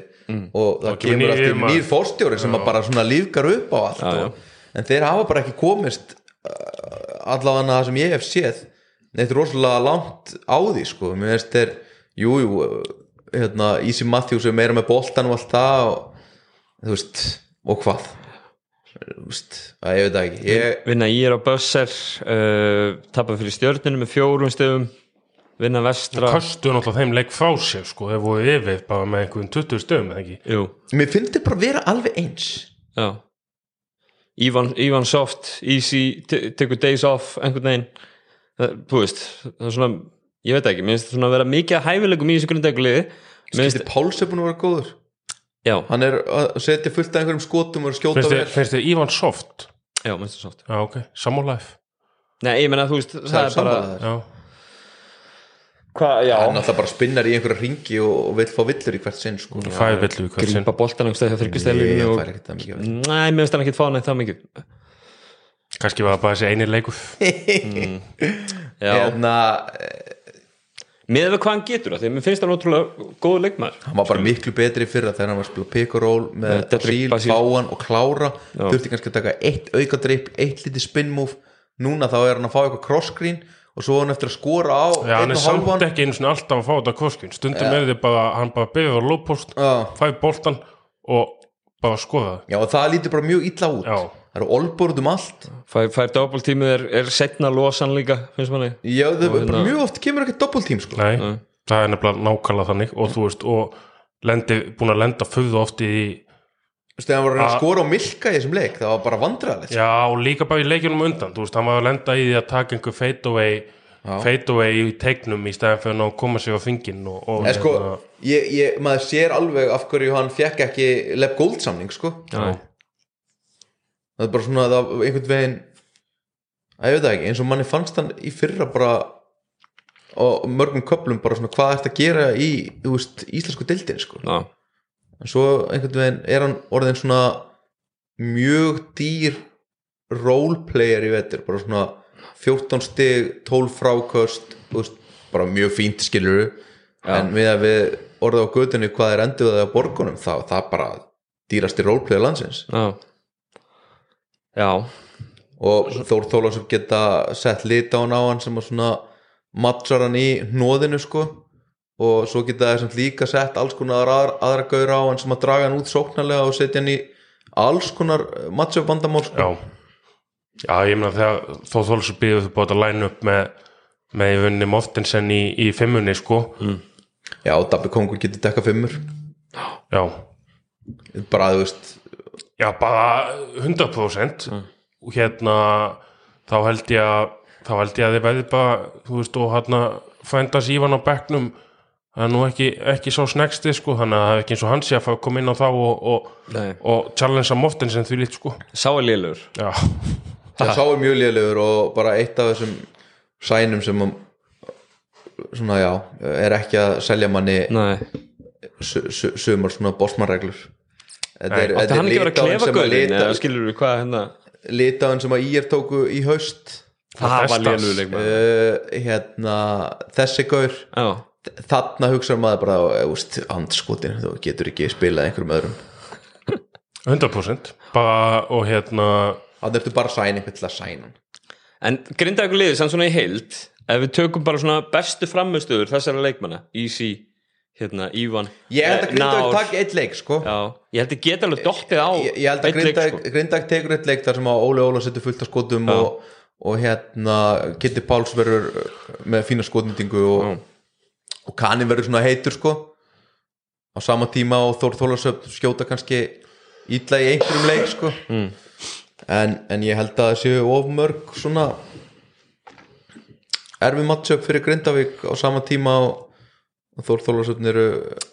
og það Og kemur nýr alltaf yfirmaður. nýr fórstjóri sem að bara svona lífgar upp á allt Já, já. og, en þeir hafa bara ekki komist uh, allavega það sem ég hef séð neitt rosalega langt á því sko, mér veist þeir jú, jú, uh, hérna Easy Matthews er meira með boltan og allt það og þú veist, og hvað að ég veit ekki ég, Vinna í er á Bösser, uh, tapar fyrir stjörninu með fjórum stöðum, vinna vestra. Köstu náttúrulega þeim leik frá sér sko, þeir voru yfir bara með einhverjum 20 stöðum eða ekki Jú, mér finnst þið bara vera alveg eins já. Ivan, Ivan Soft, Easy, te- tekur days off, einhvern veginn. Það, þú veist, það er svona, ég veit ekki, mér finnst það svona að vera mikið að hæfileikum í þessu finnst, Skipti Páls er búin að vera góður já, hann er að setja fullt af einhverjum skotum og er að skjóta vel. þið Ivan Soft? já, það Soft. Já, ok, sammálaðið Nei, ég menna, þú veist, það, það er bara, Já, hvað, já, hann alltaf bara spinnar í einhverja ringi og, og vil fá villur í hvert sinn sko. fæði villu í hvert sinn. grípa boltan einhvers þegar ég þryggjastælinu og, fær ekkert það mikið Nei, mér finnst hann ekki fá neitt það mikið. Kannski var það bara þessi eini leikur. Já, hérna, með við hvað hann getur það, því að mér finnst hann ótrúlega góð leikmaður. hann var bara miklu betri í fyrra þegar hann var að spila pick and roll með síl, báan og klára. Þurfti kannski að taka eitt auka drip eitt lítið spin move núna þá er hann að fá eitthvað cross screen og svo er hann eftir að skora á Já, hann er og samt ekki einu sinni alltaf að fá þetta koskin Stundum er þið bara, hann bara byrjar á lópost Já. fæði boltan og bara skoða það Já, og það lítur bara mjög illa út. Já. Það eru olbúrð um allt? Fær, fær doppeltímið er, er setna losan líka, finnst manni. Já, það bara hérna- mjög oft kemur ekki doppeltím sko. Nei, það er nefnilega nákvæmlega þannig. Og þú veist, og lendi, búin að lenda föðu oft í Þú veist, þegar hann var að reyna að A- skora á Milka í þessum leik það var bara vandræðalegt Já, og líka bara í leikjunum undan. Þú veist, hann var að lenda í því að taka einhver fade away fade away í teiknum í stæðan fyrir að koma sig á fingin og, og En sko, hérna, ég, ég, maður sér alveg af hverju hann fekk ekki Leb Gold samning sko. Já, það er bara svona það einhvern veginn að ég veit ekki, eins og manni fannst hann í fyrra bara og mörgum köplum bara svona hvað ertu að gera í veist, íslensku dildin sko. Já, en svo einhvern veginn er hann orðin svona mjög dýr roleplayer í vetur bara svona 14 stig 12 fráköst þú veist, bara mjög fínt skilur en við að við orðið á götunni hvað er endur það að borgunum þá það bara dýrasti roleplayer landsins. Já. Já, og Þór Þólasur geta sett lit á hann á hann sem að svona matchar hann í hnóðinu sko. Og svo geta þeir samt líka sett alls konar aðra, aðra gaur á hann sem að draga hann út sóknarlega og setja hann í alls konar matchup vandamál sko. já. Já, ég meina þegar þó þóls býðu þau búið að læna upp með með í vunni Moftinsen í, í fimmunni sko. Já, Dabbi Kongur getur dekka fimmur. Já, bara þú veist Já, bara 100% og hérna þá held ég að þá held ég að þið veði bara þú veist og hérna fændas Ívan á bekknum. Það er nú ekki, ekki svo snegsti sko þannig að það er ekki eins og hans ég að koma inn á þá og, og, og challenge að moftin sem því lít sko. Sá er lélugur Já, það sá er mjög lélegur og bara eitt af þessum sænum sem svona já, er ekki að selja manni sumar svona bossmannreglur þetta er, átti hann ekki að vera litáin sem að lita, eða skilur við hvað hérna litáin sem að ír tóku í haust. Það var léluleik uh, hérna þessi gaur. Já, þarna hugsa maður bara úst, andskotin, þú getur ekki spilað einhverjum öðrum. 100% bara og hérna þannig ertu bara að sæna einhvern til að sæna. En grindaðu liðið sann svona í heild ef við tökum bara svona bestu framstöður þessara leikmanna Easy, hérna, Ívan ég held að eh, Grindavík Nár. takk eitt leik sko Já, ég held að geta alveg dottið á ég, ég held að Grindavík sko. Grindavík tekur eitt leik þar sem að Óli Óla setur fullt af skotum og, og hérna Kitty Páls verður með fína skotnýtingu og, og Kani verður svona heitur sko á sama tíma og Þór Þólasöfn skjóta kannski ítla í einhverjum leik sko mm. en, en ég held að það séu of mörg svona erfi matchup fyrir Grindavík á sama tíma og Þór Þólasöfn eru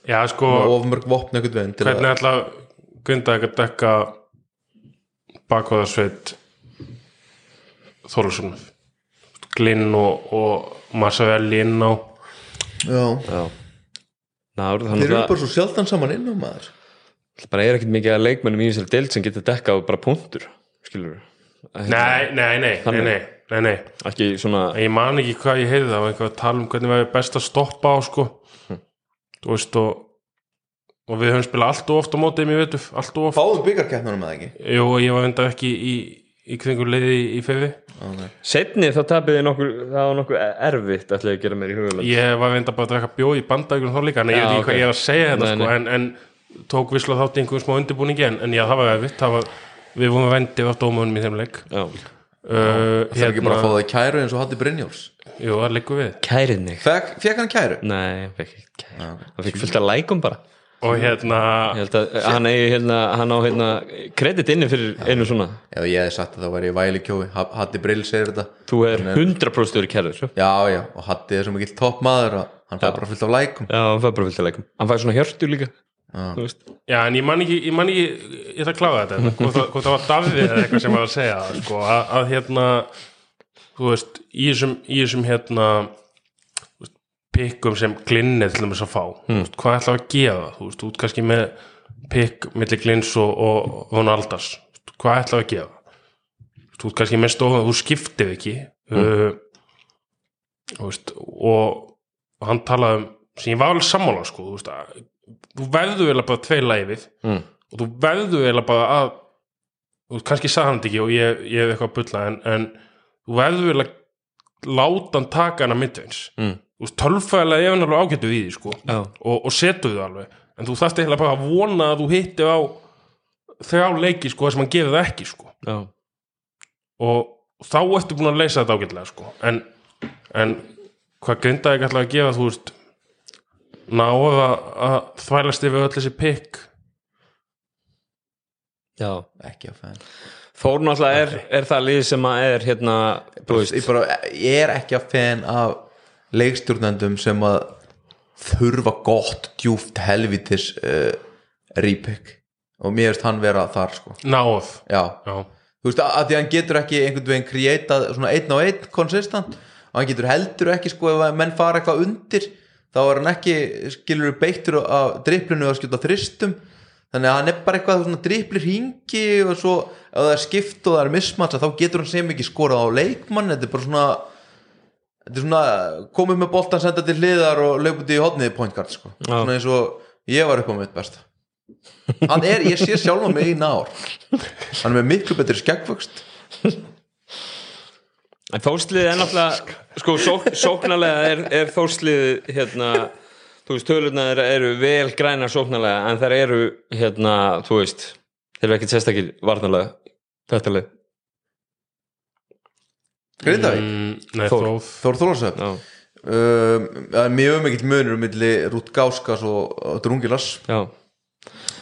já sko of mörg vopn einhvern veginn til hvernig ætla Grindavík að dekka bakhóðarsveit Þólusson Glinn og, og Marsavelli inn á? Já. Já. Nár, Þeir eru að bara svo sjaldan saman inn á maður. Það bara er ekkert mikið að leikmennum í þessari deild sem getur dekkað bara punktur skilur við nei, nei, nei, nei, nei, nei, nei. ekki svona ég man ekki hvað ég heyrði það var einhver að tala um hvernig væri best að stoppa á sko. Þú veist og og við höfum spilað allt og oft á mótið mér veitum, allt og oft. Fáðu byggarkeppnunum með ekki? Jú, ég var enda ekki í, í kringur leiði í, í fyrri. Setni þá tapið þið nokkur það var nokkuð erfitt ætlaði að gera mér í hugulega ég var enda bara að drekka bjóð í bandækjum þá líka en ég Já, veit ekki ok. hvað ég er að segja þetta Nei, sko, nei. en, en tók visla þátt í einhverjum smá undirbúningi en, en já, það var erfitt. Það var, við vorum vendið á dómunum í þeim leik. Já, uh, Það er ekki bara að fá það í kæru eins og Hatti Brynjóls jú, það liggur við. Kærið mig. Fekk, hann kæru? Nei, hann fekk ekki kæru. Hann fekk fullt af lækum bara. Og hérna, ég held að hann eigi hérna hann á hérna kredit inni fyrir einu svona. Ef ég hefði sagt að það væri í væli kjói. Hatti Bryll segir þetta. Þú er 100% verið kærið svo. Já, já, og Hatti er svo mikill toppmaður að hann fær bara fullt af lækum. Já, hann fær bara fullt af lækum. Hann fær svona hjörtu líka já, en ég man ekki ég man ekki, ég ætla að kláða þetta hvort, það- hvort það var Davíð eða eitthvað sem var að segja sko, að, að hérna þú veist, í þessum, í þessum hérna veist, pikkum sem glinnið til þess að fá mm. veist, hvað ætla að gefa þú veist, ert kannski með pikk milli glins og, og, hún aldars hvað ætla að gefa þú ert kannski með stofan, þú skiptir ekki uh, þú veist, og, og hann talaði um sem ég var alveg sammála sko, þú veist, að, þú verður eiginlega bara tvei læfið Mm. og þú verður eiginlega bara að veist, kannski sagði hann þetta ekki og ég, ég hef eitthvað að bulla en, en þú verður eiginlega láta hann taka hana midveins Mm. þú veist, tölfæðilega ef hann alveg ágættu við því sko, já, og, og setu þau alveg. En þú þarft eiginlega bara að vona að þú hitti á þrjá leiki sko þar sem hann gerir það ekki sko. Já, og þá ertu búin að leysa þetta ágætlega sko. en, en hvað grindaði ekki alltaf að gefa þú veist ná að, að þvælast yfir öll þessi pikk? Já. Ekki að fenn Þór náttúrulega er, er það lið sem að er hérna, þú veist. Ég, bara, ég er ekki að fenn af leikstjórnendum sem að þurfa gott djúft helvitis uh, rýpik og mér veist hann vera þar sko. Náð Já, já, þú veist að, að því hann getur ekki einhvern veginn kreitað svona einn á einn konsistant og hann getur heldur ekki sko ef menn fara eitthvað undir þá er hann ekki skilur beittur af driplinu að skjóta þristum. Þannig að hann er bara eitthvað svona driplir hingi og svo ef það er skipt og það er mismatsa þá getur hann sem ekki skorað á leikmann. Þetta er bara svona þetta er svona komið með boltan senda til hliðar og löput í hodniði point guard sko. Já. svona eins og ég var upp á mitt besta. Hann er, ég sé sjálf á mig í nár hann er með miklu betri skeggvöxt En þórslið er náttúrulega sko sók, sóknarlega er, er þórslið hérna, þú veist, tölurnar eru vel grænar sóknarlega en þær eru hérna, þú veist þeir eru ekkert sérstakir varnarlega þetta leið Grindavík, mm, nei, Þór. Þór. Þólasöf Já, um, það er mjög mikill munur milli Rút Gáskas og, Drungilas. Já,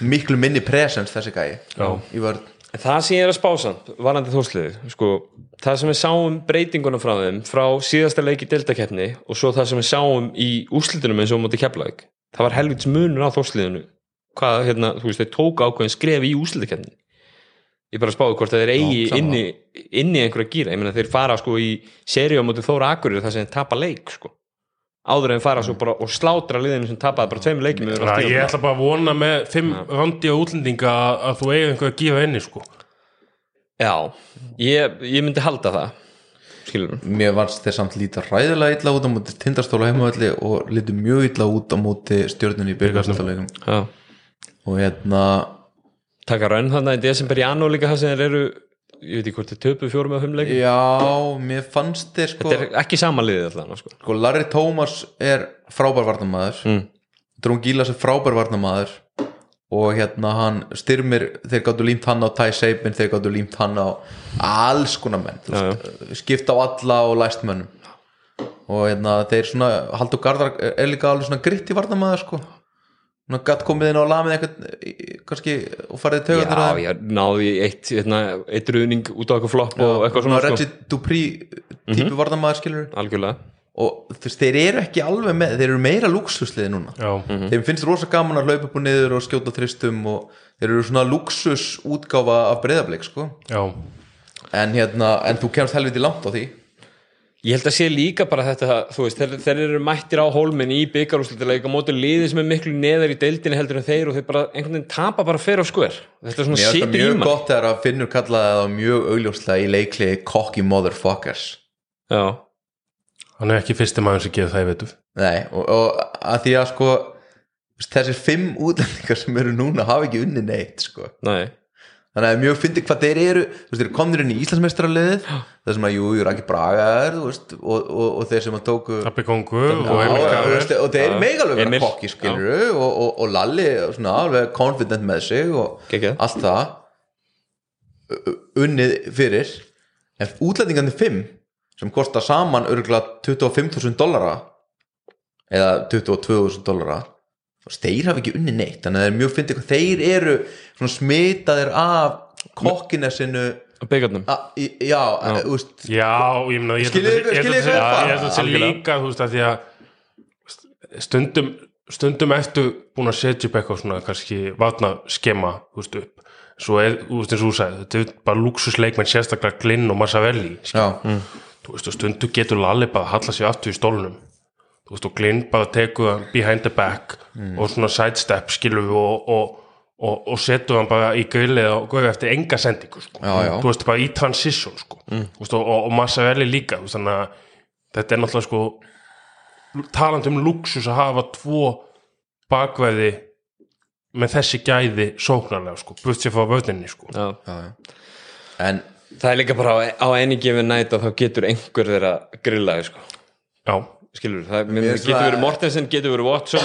miklu minni presens þessi gæi Já. í vörð það sem ég er að spása varandi þórsliði, sko það sem við sáum breytinguna frá þeim frá síðasta leiki deltakeppni og svo það sem við sáum í úrslitunum eins og móti keflaug það var helvits munur á þórsliðinu hvað, hérna, þú veist, þau tók ákveðin skref í úrslitakeppni ég bara spáði hvort þeir eigi Já, inni, inni einhverja gýra, ég meina þeir fara sko í seríu á móti Þóra Akureyri þar sem þeir tapa leik sko áður en fara svo bara og slátra liðinu sem tapaði bara tveim að ég ætla bara að vona með fimm randi á útlendinga að, þú eigi einhver að gefa inni sko. Já, ég, ég myndi halda það skilur mér varst þeir samt líta ræðilega illa út á móti tindastóla heimavalli og lítu mjög illa út á móti stjórnunni í byrgarstofleikum Já, og hérna taka raun þannig í desember í annu líka það sem þeir eru ég veit ekki hvort þeir töpu fjórum eða fimm leikum já, mér fannst þeir sko, Þetta er ekki sama liðið allan sko. sko Larry Thomas er frábær varnamaður mm. Drún Gílas er frábær varnamaður og hérna hann styrmir þeir gáttu límt hann á Ty Sabin þeir gáttu límt hann á alls konar menn Já, veist, skipta á alla og læst mönnum. Og hérna þeir svona Haldur Gardar er líka alveg svona gritt í varnamaður sko gatt komið inn á lamið eitthvað kannski og farið Já, tögarnir ég náði í eitt, hérna, eitt ruðning út á eitthvað flopp og eitthvað svona sko. Reggie Dupree típu varnamaður skilur algjörlega. Og þú veist, þeir eru ekki alveg með þeir eru meira luxusliði núna. Já, þeim finnst rosa gaman að hlaupa upp og niður og skjóta þristum og þeir eru svona luxus útgáfa af breyðablik sko. Já, en hérna, en þú kemst helviti langt á því Ég held að sé líka bara þetta, þú veist, þeir, þeir eru mættir á hólminn í byggarúslitilega á móti liði sem er miklu neðar í deildinni heldur en þeir og þeir bara einhvern veginn tapa bara fyrir á skver. Þetta er svona mér finnst það í mjög mann. gott þegar að Finnur kallaði það mjög augljóslega í leikli cocky motherfuckers. Já, hann er ekki fyrsti maður sem getur það, ég veitu nei, og, og að því að sko þessir fimm útlendingar sem eru núna hafa ekki unni neitt sko. Nei, þannig að mjög fyndi hvað þeir eru. Þú veist, þeir komnir inn í Íslandsmeistaraliðið það sem að jú, jú, ekki braga er veist, og, og, og þeir sem að tóku Abbi Kongu og þeir Já. mega alveg vera Emil, kokki skiluru og, og, og Lalli svona alveg confident með sig og Geggjað. allt það. Unnið fyrir. En útlendingandi 5 sem kosta saman örgulega 25.000 dollara eða 22.000 dollara þeir hafa ekki unni neitt þannig að það er mjög fyndið hvað þeir eru svona smitaðir af kokkinessinu á byggarnum. a- í- já, já. Úst, Já, ég meina sé Algjörlega. líka þú veist að því að stundum stundum eftir búin að setja upp eitthvað svona kannski vatna skema þú veist upp svo er, þú veist eins og þú sagði þetta er bara luxusleikmenn sérstaklega Glinn og Massavelli já, þú veist og stundum getur Lalli bara að halla sig aftur í stólnum þú veist og Glinn bara tekur hann behind the back og svona sidestep skilur við og, og, og, og setur hann bara í grillið og góður eftir enga sendingu sko. Já, já. þú veist bara í transition sko. mm. veist, og, Massavelli líka þú veist, þannig að þetta er náttúrulega sko talandi um luxus að hafa tvo bakveði með þessi gæði sóknarlega sko, burt sér frá vöðninni sko. Já. já, já. en Það er líka bara á, á enni gefið nætt að þá getur einhver þeirra grillaði, sko. já, Skilur, það getur verið Mortensen, getur verið Watson.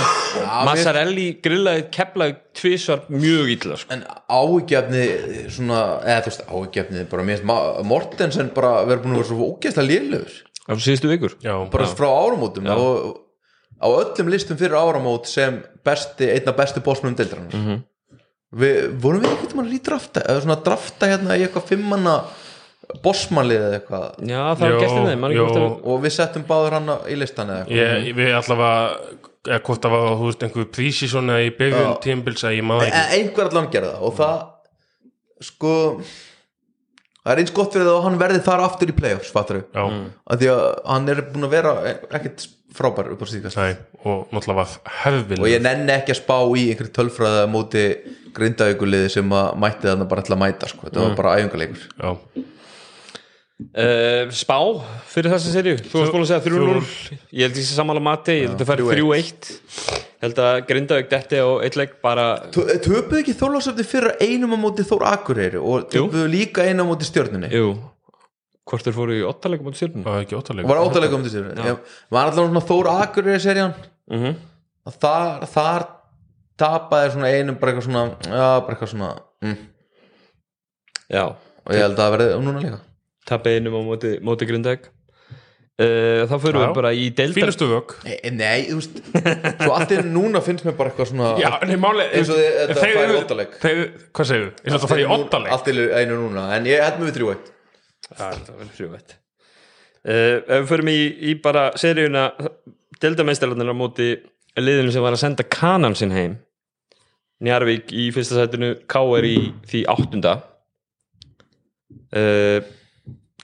Massarelli grillaði keflaði tvisvar mjög illa, sko. en ágefni svona, eða þú veist ágefni bara mér finnst Mortensen bara verið búin að vera svo ógeðslega lélugur Á síðustu vikur. já, bara frá áramótum og á öllum listum fyrir áramót sem besti, einna bestu bósmunum deildrarnar mm Mhm. við vorum við ekkert mann að lítrafta eða svona drafta hérna í eitthvað fimmanna bossmannlið eða eitthvað. Já, það var Jó, gestin þeim, að... og við settum báður hann í listan eða eitthvað. Ég, við allavega eða hvort það var, þú veist, einhver prísísson eða í byrjun tímbils að ég maður En ekki. einhver allan gerði það og það sko það er eins gott fyrir það að hann verði þar aftur í playoffs fattur já, að því að hann er búin að vera ekkert frábær upp á síðkast og náttúrulega var hefðvill og ég nenni ekki að spá í einhverju tölfræði á móti grindaaukuliði sem að mætti þarna bara til að mæta sko. þetta var bara æfingarleikur já, Uh, spá fyrir þessa serju þú varst búin að segja 3-0 ég held því sem samanlega mati, ég held að það færi 3-1 ég held að Grindavík detti á eitt leik bara, töpuðu ekki þórlásöfni fyrir einum á móti Þór Akureyri og töpuðu líka einu á móti stjörnunni? Jú. Hvort þeir fóru í ottalegum á stjórnum það var ekki óttalega og var áttalega á móti stjörnunni? Ég- var allan svona Þór Akureyri serían? Mm -hmm. og þar, þar tapaði svona einum bara eitthvað svona já, bara eitthvað svona mm. já, og ég held að það verði núna líka tappi einum á móti, móti Grindavík. Uh, þá fyrir við bara í deildar fínustu vögg. Nei, nei, þú veist svo einu núna finnst mér bara eitthvað svona já, nei, máli eins og þið- þetta færi í ottaleg. hvað segir þú? eins og það færi í ottaleg allt í einu núna en ég held mér við þrjú eitt. Það er vel frjóvætt uh, ef við förum í, í bara seríuna deildameistararnir á móti liðinu sem var að senda kanan sinn heim. Njarvík í fyrsta sætinu K.R. í því áttunda. Uh,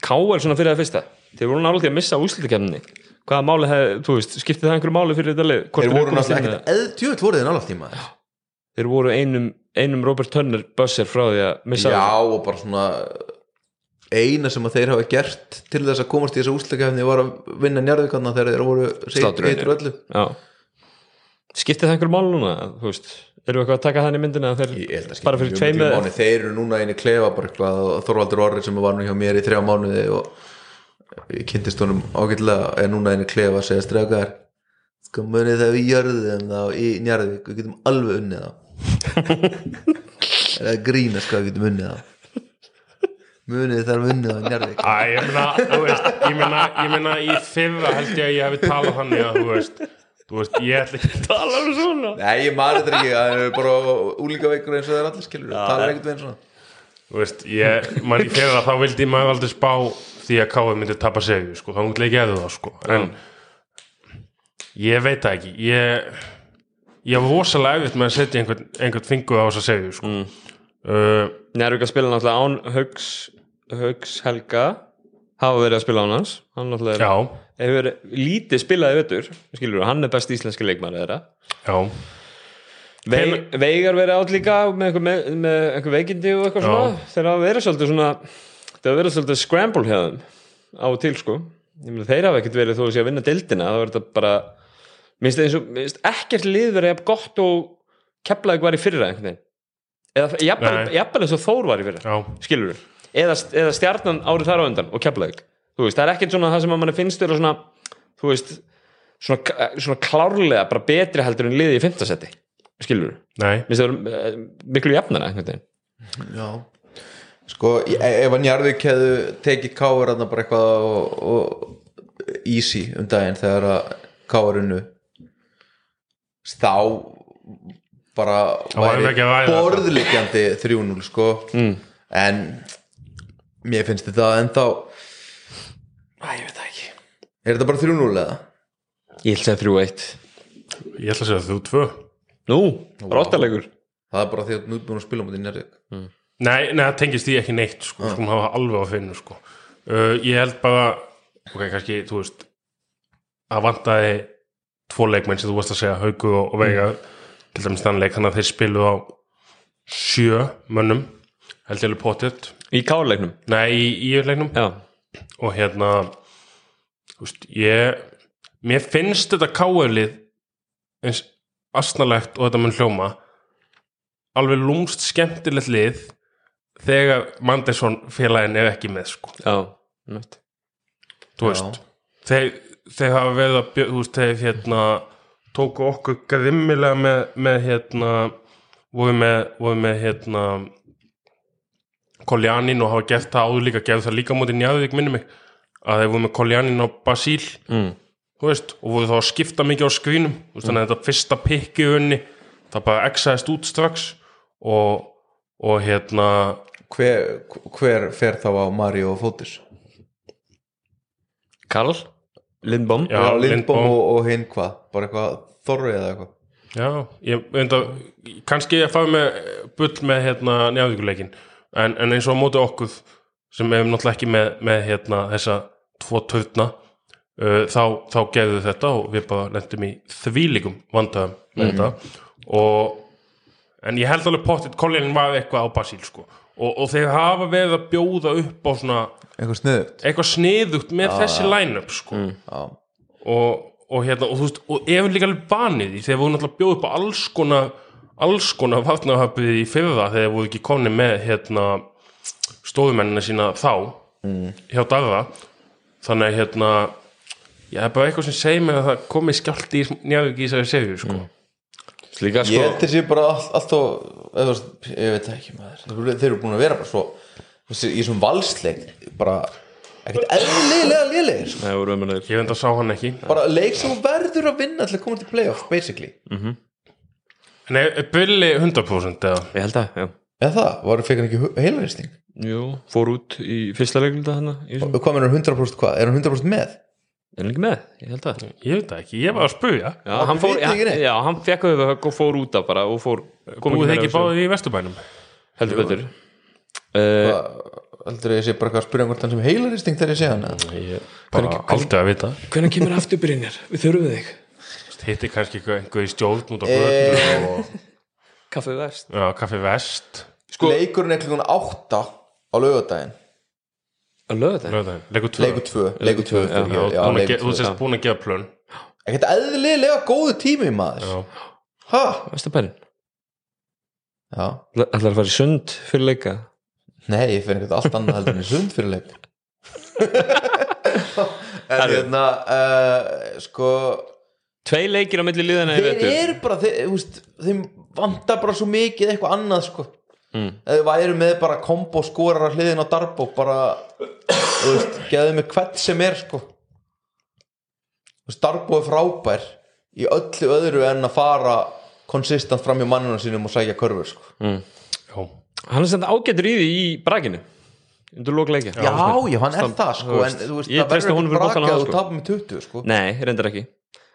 K.R. svona fyrir það fyrsta. Þeir voru nálega að missa úslitakefni hvaða máli hef, þú veist, skiptið það einhverju máli fyrir þetta Hvort þeir voru náttúrulega ekkert eð djöfull voru þeir nálaft tíma þeir voru einum, einum Robert Turner buzzer frá því að missa já og bara svona eina sem að þeir hafa gert til þess að komast í þessa úsleikafni var að vinna njárvíkarna þegar þeir voru Slátrunni. heitur öllu. Já. Skiptið það einhverju máli núna? Þú veist, erum við eitthvað að taka þannig myndina að þeir, bara fyrir mjög tveim miklu eða- máli. þeir eru núna einu klefa bara eitthvað og Þorvaldur Orri sem var nú hjá mér í þrjá mánuði og ég kynntist honum ágætlega er núna einu klefa að segja strafgar sko munið þegar við jörðum þá í Njarðvík við getum alveg unnið þá. Eða grína sko við getum unnið þá? Munið þar unnið á Njarðvík? Æ, ég meina, þú veist, ég meina, ég meina í fyrra held ég að ég hefði talað þannig að, þú veist, þú veist, ég ætla ekki tala um svona. Nei, ég maður þetta ekki, það er bara úlingaveikur eins og það er allir skilur, það er ekkert eins og Þú veist, ég, mann í fyrra þá vildi maður aldrei spá því að Káði myndi tapa segju, sko, þá myndi ekki eða það, sko, en ég veit það ekki, ég, ég var rosalega eftir með að setja einhvern, einhvern fingu á þessa segju, sko. Uh, Njárvík að spila náttúrulega án Hauks Helga hafa verið að spila án hans. Hann er, hefur lítið spilaði vettur skilur, hann er best íslenski leikmar þeirra. Já, Ve Veigar verið átt líka með einhver, með, einhver veikindi og eitthvað Já. svona. Þeir hafa verið svolítið svona þeir hafa verið svolítið scramble þeim á og til sko. Meina, þeir hafa ekkert verið þó að sé að vinna deildina. Það verður þetta bara minnst eins og minnst ekkert lið verið jafn gott og keflaði var í fyrra eða jafnvel eins og Þór var í fyrra skilur við, eða, eða stjarnan árið þar á undan og þú veist, það er ekkert svona það sem að manni finnst vera svona þú veist, svona, svona klárlega bara betri heldur en liðið í fimmtasetti skilur eh, miklu jafnara Já. Sko, e- ef að Njarðvík hefðu tekið káur þarna bara eitthvað og, og easy um daginn þegar að unnu þá bara borðliggjandi 3-0 sko. Mm. en mér finnst þetta ennþá Æ, ég veit það ekki. Er þetta bara 3-0 eða? ég vil segja 3-1 ég ætla að segja þú tvö. nú, róttalegur Það er bara því að nú er búin að spila mútið Njarðvík. Nei, nei, það tengist því ekki neitt sko, sko, hafa alveg á finnu sko. uh, ég held bara ok, kannski, þú veist að vantaði tvo leikmenn sem þú varst að segja, Hauku og, og Veiga til dæmis þann leik, þannig að þeir spilu á sjö mönnum held ég alveg potið í kárleiknum, nei, í, í leiknum. Já, og hérna veist, ég mér finnst þetta káöflið eins asnalegt og þetta mun hljóma. Alveg lúmst skemmtilegt lið þegar Mandesson félagin er ekki með sko. Já nött. þú veist, þeir, þeir hafa verið að bjö- þú veist, þeir hérna tóku okkur grimmilega með, með hérna voru með, voru með hérna Koljanin og hafa gert það áður líka, gerð það líka mútið njáðvík minni mig, að þeir voru með Koljanin og Basíl mm. þú veist, og voru þá að skipta mikið á skrínum þú veist, þannig að þetta fyrsta pikki unni það bara exaðist út strax og, og hérna hver, hver fer þá á Mario og Fótis? Karl, Lindbom Já, Lindbom Lindbom. og, og hinn hvað? Bara eitthvað þorri eða eitthvað? Já, ég veit að kannski ég fæði með bull með hérna njárvíkuleikin en, en eins og á móti okkur sem hefum náttúrulega ekki með, með hérna þessa tvo törna uh, þá, þá gerðu þetta og við bara lendum í þvílíkum vandöðum með þetta. Og en ég held alveg pottitt kollinin var eitthvað á Basíl sko. Og, og þeir hafa verið að bjóða upp á svona Eitthvað sniðugt? eitthvað sniðugt með þessi line-up sko. Já, og, og hérna og þú veist, og ef líka alveg banið því þegar voru náttúrulega bjóð upp á alls konar alls konar vatnahöfið í fyrra þegar voru ekki konni með hérna stofumennina sína þá hjá Darra þannig að hérna ég er bara eitthvað sem segir mér að það komi skjálti í njárvík í þessari serju sko. líka ég sko held þessi bara all, alltaf ég veit það ekki maður þeir eru búin að vera bara svo í þessum valsleik bara ekkert eðlilega lélegir sko. Nei, voru umræður. ég veit að sá hann ekki bara leik sem verður að vinna til að koma til playoff basically en er, er Billy 100% eða? Ég held að, já. Eða það, var fyrir ekki heilværisting Jú, fór út í fyrsta leiklunda hana í þessum- hvað með 100% hvað, er hann 100% með? Er hann ekki með? Ég held að. Ég veit það ekki, ég var að spurja. Já, hann fór, já, já, hann fekk högg og fór út af bara og fór kom búið meira ekki báðið í Vesturbænum? Heldur betur. Uh, heldur ég sé bara eitthvað að spyrja hvort hann sem heilaristing þegar ég sé hann ég bara aldrei að vita. Hvernig kemur aftur Brynjar? Við þurfum þig hitti kannski einhver, einhver í stjórn út á götu og Kaffi vest já, kaffi vest Sko, leikurinn er klukkan 8 á löða þetta lögðaðin, leikur tvö. Leikur 2 leikur 2 já. Já, já, búin að leikur ge- þú 2 sést búin að gefa plön. Ekkert eðlilega góðu tími maður. Já, ha? Vestabærin já, Ætlar að fara í sund fyrir leika? Nei, ég finn eitthvað allt annað heldur en í sund fyrir leik. En hérna uh, sko Tvei leikir á milli liðana í þeir eru bara þeir, veist, þeim vantar bara svo mikið eitthvað annað sko. Mm. eða við værum með bara kombo skorar að hliðin á Darbók bara þú veist, geðum með hvert sem er sko. Þú veist, Darbók er frábær í öllu öðru en að fara konsistant fram hjá mannunum sínum og sækja körfur sko. já, Hann er senda ágætur í því í brakinu Undur lók leikja. Já, já, hann er Stam- það sko þú en veist, veist, ég honum ekki fyrir brakað það, og sko. tapar með 20 sko. Nei, reyndar ekki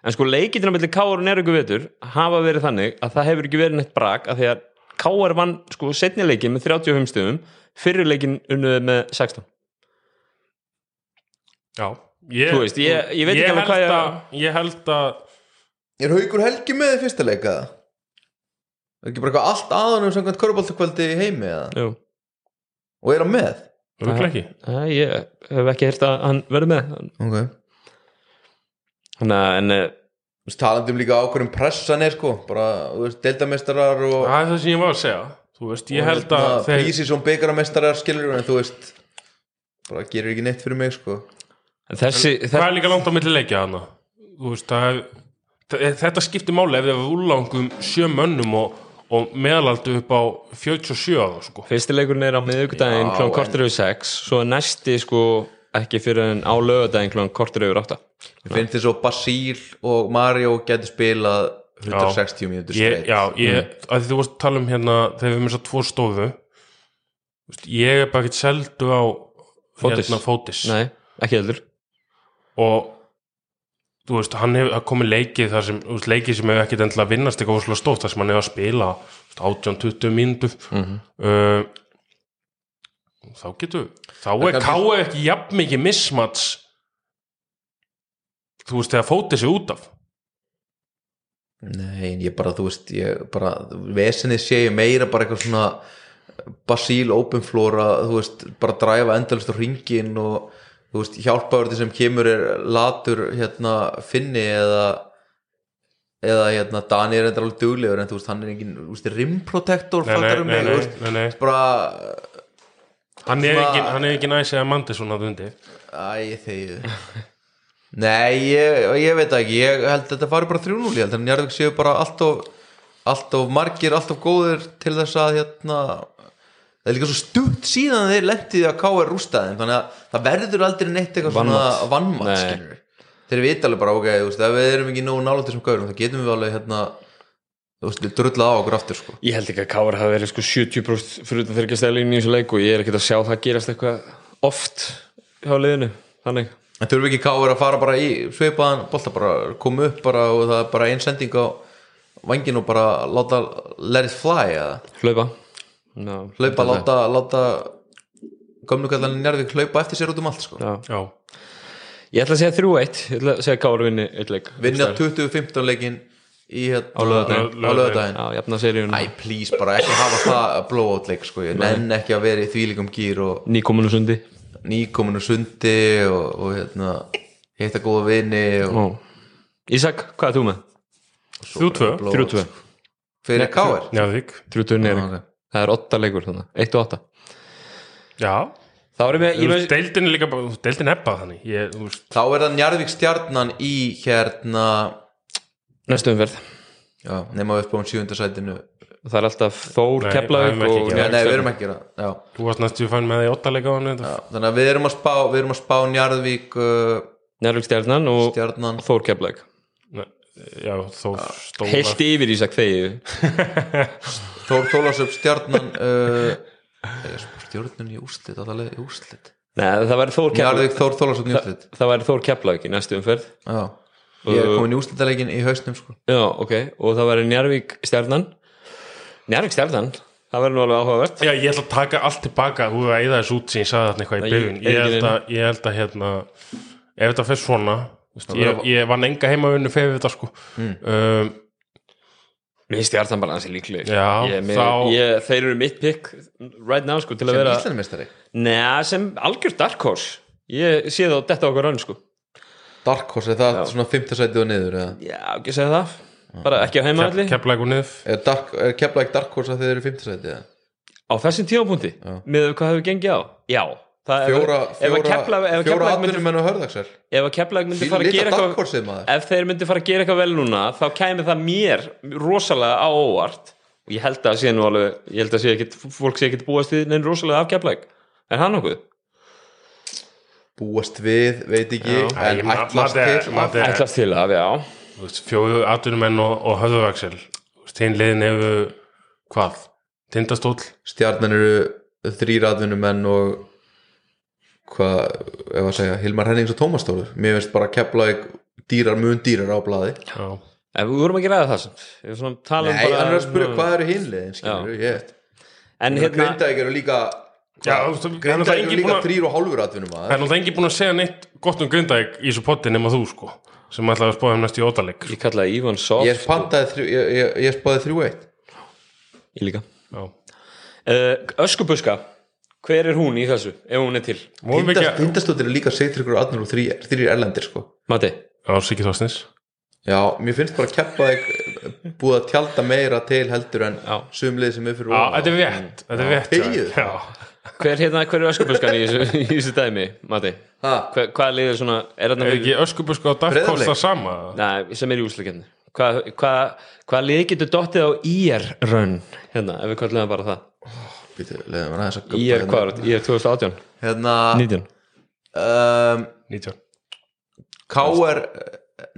En sko leikitina milli Káar og Nervíku vetur hafa verið þannig að það hefur ekki verið neitt brak að því að Káar vann sko setni leikin með 35 stöðum fyrir leikin unnuði með 16 já ég, Þú veist, ég- ég veit ekki alveg hvað ég- að- ég held að Er Haukur Helgi með í fyrsta leika? Er ekki bara eitthvað allt aðanum samkvæmt köruboltakvöldi í heimi eða? Jú. Og er hann með? Örugglega ekki Æ, Ég hef ekki heyrt að hann verði með Ok en eh, Þú veist, talandi um líka ákvörðum pressan er sko bara, þú veist, deildamestarar og, það er það sem ég var að segja. Þú veist, ég held að þeir prísi som byggaramestarar skilur en þú veist bara gerir ekki neitt fyrir mig sko. en þessi hvað þess, er líka langt á milli leikja hana þú veist, það er þe- þetta skiptir máli ef þið hefur úrlangum sjö mönnum og, og meðalaldu upp á 47 á það sko. Fyrsti leikurinn er á miðvikudaginn Já, klón en- kortur yfir 6 svo næsti sko ekki fyrir en á lögadaginn klón kortur yfir 8 Ég finnst þess að Basíl og Mario getur spilað 160 mínútur ég, straight. já, ég, að því þú varst að tala um hérna þegar við erum þess að tvo stóðu þú veist, ég er bara ekkert seldu á Fótis. hérna fótis. Nei, ekki heldur. Og þú veist, hann hefur komið leikið þar sem, þú veist, leikið sem hefur ekkert endilega vinnast eitthvað stórt þar sem hann hefur að spila 18-20 mínútur. Mhm. Þá getur þá er K.A. ekki jafn mikið mismats þú veist, þegar fótið sér út af Nei, en ég bara, þú veist, ég bara vesenið sé ég meira bara eitthvað svona Basíl open floor að, þú veist, bara dræfa endalist á ringin og, þú veist, hjálpaður sem kemur er latur hérna finni eða eða hérna Dani er eitthvað alveg duglegur en þú veist, hann er engin, þú veist, rimprotektor fattar um mig, þú veist, bara hann er ekki, hann er ekki næsið að mandi svona dundi. Æ, þegið. Nei, ég, ég veit það ekki. Ég held að þetta fari bara 3-0 ég held að Njarðvík séu bara alltof alltof margir, alltof góðir til þess að hérna það er líka svo stutt síðan þeir lendið að ká er rústaðin, þannig að það verður aldrei neitt eitthvað svona vannmatt þeir vita alveg bara, ok, þú veist, ef við erum ekki nógu nálægt þessum gaurum, þá getum við alveg hérna, þú veist, drullað á okkur aftur sko. Ég held ekki að Káar hafi verið sko 70% fyrir utan þeirra stælin í þessu leik og ég er ekki að sjá það gerast eitthvað oft hjá liðinu þannig en þurfum ekki káir að fara bara í sveipaðan bolta, bara koma upp bara og það er bara ein sending á vangin og bara láta let it fly eða hlaupa no, hlaupa, láta, láta gömlu kallan Njarðvík hlaupa eftir sér út um allt sko. Já. já, Ég ætla að segja 3-1 Ég ætla að segja Káar vinni leik vinna 20-15 leikin í Á laugardaginn. á. Já, seríun Æ, please, bara ekki hafa það blowout leik sko. ég nenn ekki að vera í þvílíkum gýr og Nýkominu sundi nýkominu sundi og, og hérna hitta góða vini og. Ísak, hvað er þú með? þú tvö blowout. 3-2 fyrir 3-2 nýri ok. Það er 8 leikur þannig 1 og 8 já deildin er líka deildin er bara þannig þá er það Njarðvík stjarnan í hérna næstu umferð. Já, nema við spáum sjöundasætinu Það er alltaf Þór, Nei, Keflavík og nei, nei, við erum ekki það. já. Þú varst næstu fann með því óttalega á þannig að við erum að spá við erum að spá Njarðvík uh, Njárvík stjarnan og stjarnan. Þór Keflavík. Já, þó stóla Heilt yfir Ísak þegi Þór Tólasöp stjarnan uh, eh, stjórnun í úrslit að það leið í úrslit. Nei, það væri Þór Keflavík. Njarðvík Þór í Það væri Þór Keflavík í næstu umferð. Já ég er komin í úrslitaleikin í hausnum sko. Já, ok, og það væri Njárvík stjarnan. Njárvík stjarnan? Það verður nú alveg áhugavert. Já, ég ætla að taka allt tilbaka. Þú veist að eða þessu út sem ég sagði þarna eitthvað í byrjun. Ég- ég að, ég held að hérna ef þetta fer svona ég, verður- ég vann enga heimavinnu fyrir þetta sko. Um, Mér finnst stjartan bara hansi líkleg ég, þá- ég, Þeir eru mitt pick right now sko til að sem vera Nei, sem algjör dark horse. Ég sé það á detta okkur rann sko Dark Horse, er það svona 5. sæti og niður eða? Já, ekki segja það Bara ekki á heimaðalli keflæk og niður Er, dark, er Keflæk Dark Horse að þið eru 5. sæti eða? Á þessum tímapunkti með hvað hefur gengið á Já það er- Fjóra, fjóra, Keflavík- ef að fjóra atvinnum en á hörðaksel ef að Keflavík myndi fara að gera Dark eitthvað Horse maður ef þeir myndi fara að gera eitthvað vel núna þá kæmi það mér rosalega á óvart og ég held að sé nú alveg ég held að sé ekkit, fólk sé ekkit búast við neinn rosalega af Keflavík er hann nokkuð? Búast við, veit ekki Já. En Æ, ætlast maður til maður ætlast til af, já. Fjóðu atvinnumenn og, og höfðuvaksel þeim liðin hefur hvað, tindastóll? Stjarnan eru þrýr atvinnumenn og hvað, ef að segja Hilmar Hennings og Tómas Þóður Mér finnst bara Keflæk dýrar mun dýrar á blaði. Já. en við vorum ekki að ræða það að Nei, um bara hann er að spyrja hvað eru ég en hérna, hérna, Grindavík eru það er líka að- þrýr og hálfur atvinnum það er náttúrulega engin búin að segja neitt gott um Grindavík í þessu potti nema þú sko sem ætlaði að spáða um næst í ótaleg ég kallaði Ivan Soft Ég pantaði þrjú, ég, ég, ég spáði þrjú eitt. Ég líka. Já. uh, Öskubuska, hver er hún í þessu ef hún er til? Að Tindastóttir eru líka Sigtryggur og Adnur og þrýr, þrýr erlendir sko. Mati, Já, Siggi Þorstins Já, mér finnst bara Keflæk búið að tjalda meira til heldur en sumlið sem er fyrir Já, ofan. þetta er rétt Er. Já, hver, hérna, hver er öskubuskan í þessu, í þessu dæmi? Mati, Ha, hver, hvað liður svona er er ekki Öskubusku og Dark Horse Breiðablik. það sama Nei, sem er í úsleikefni Hvað hva, hva lið getur dottið á IR-run hérna, ef við kallum það bara það býtu, leiðum við aðeins að guppa IR, hvað er þetta? IR 2018? Hérna, 19? um, 19 K.R.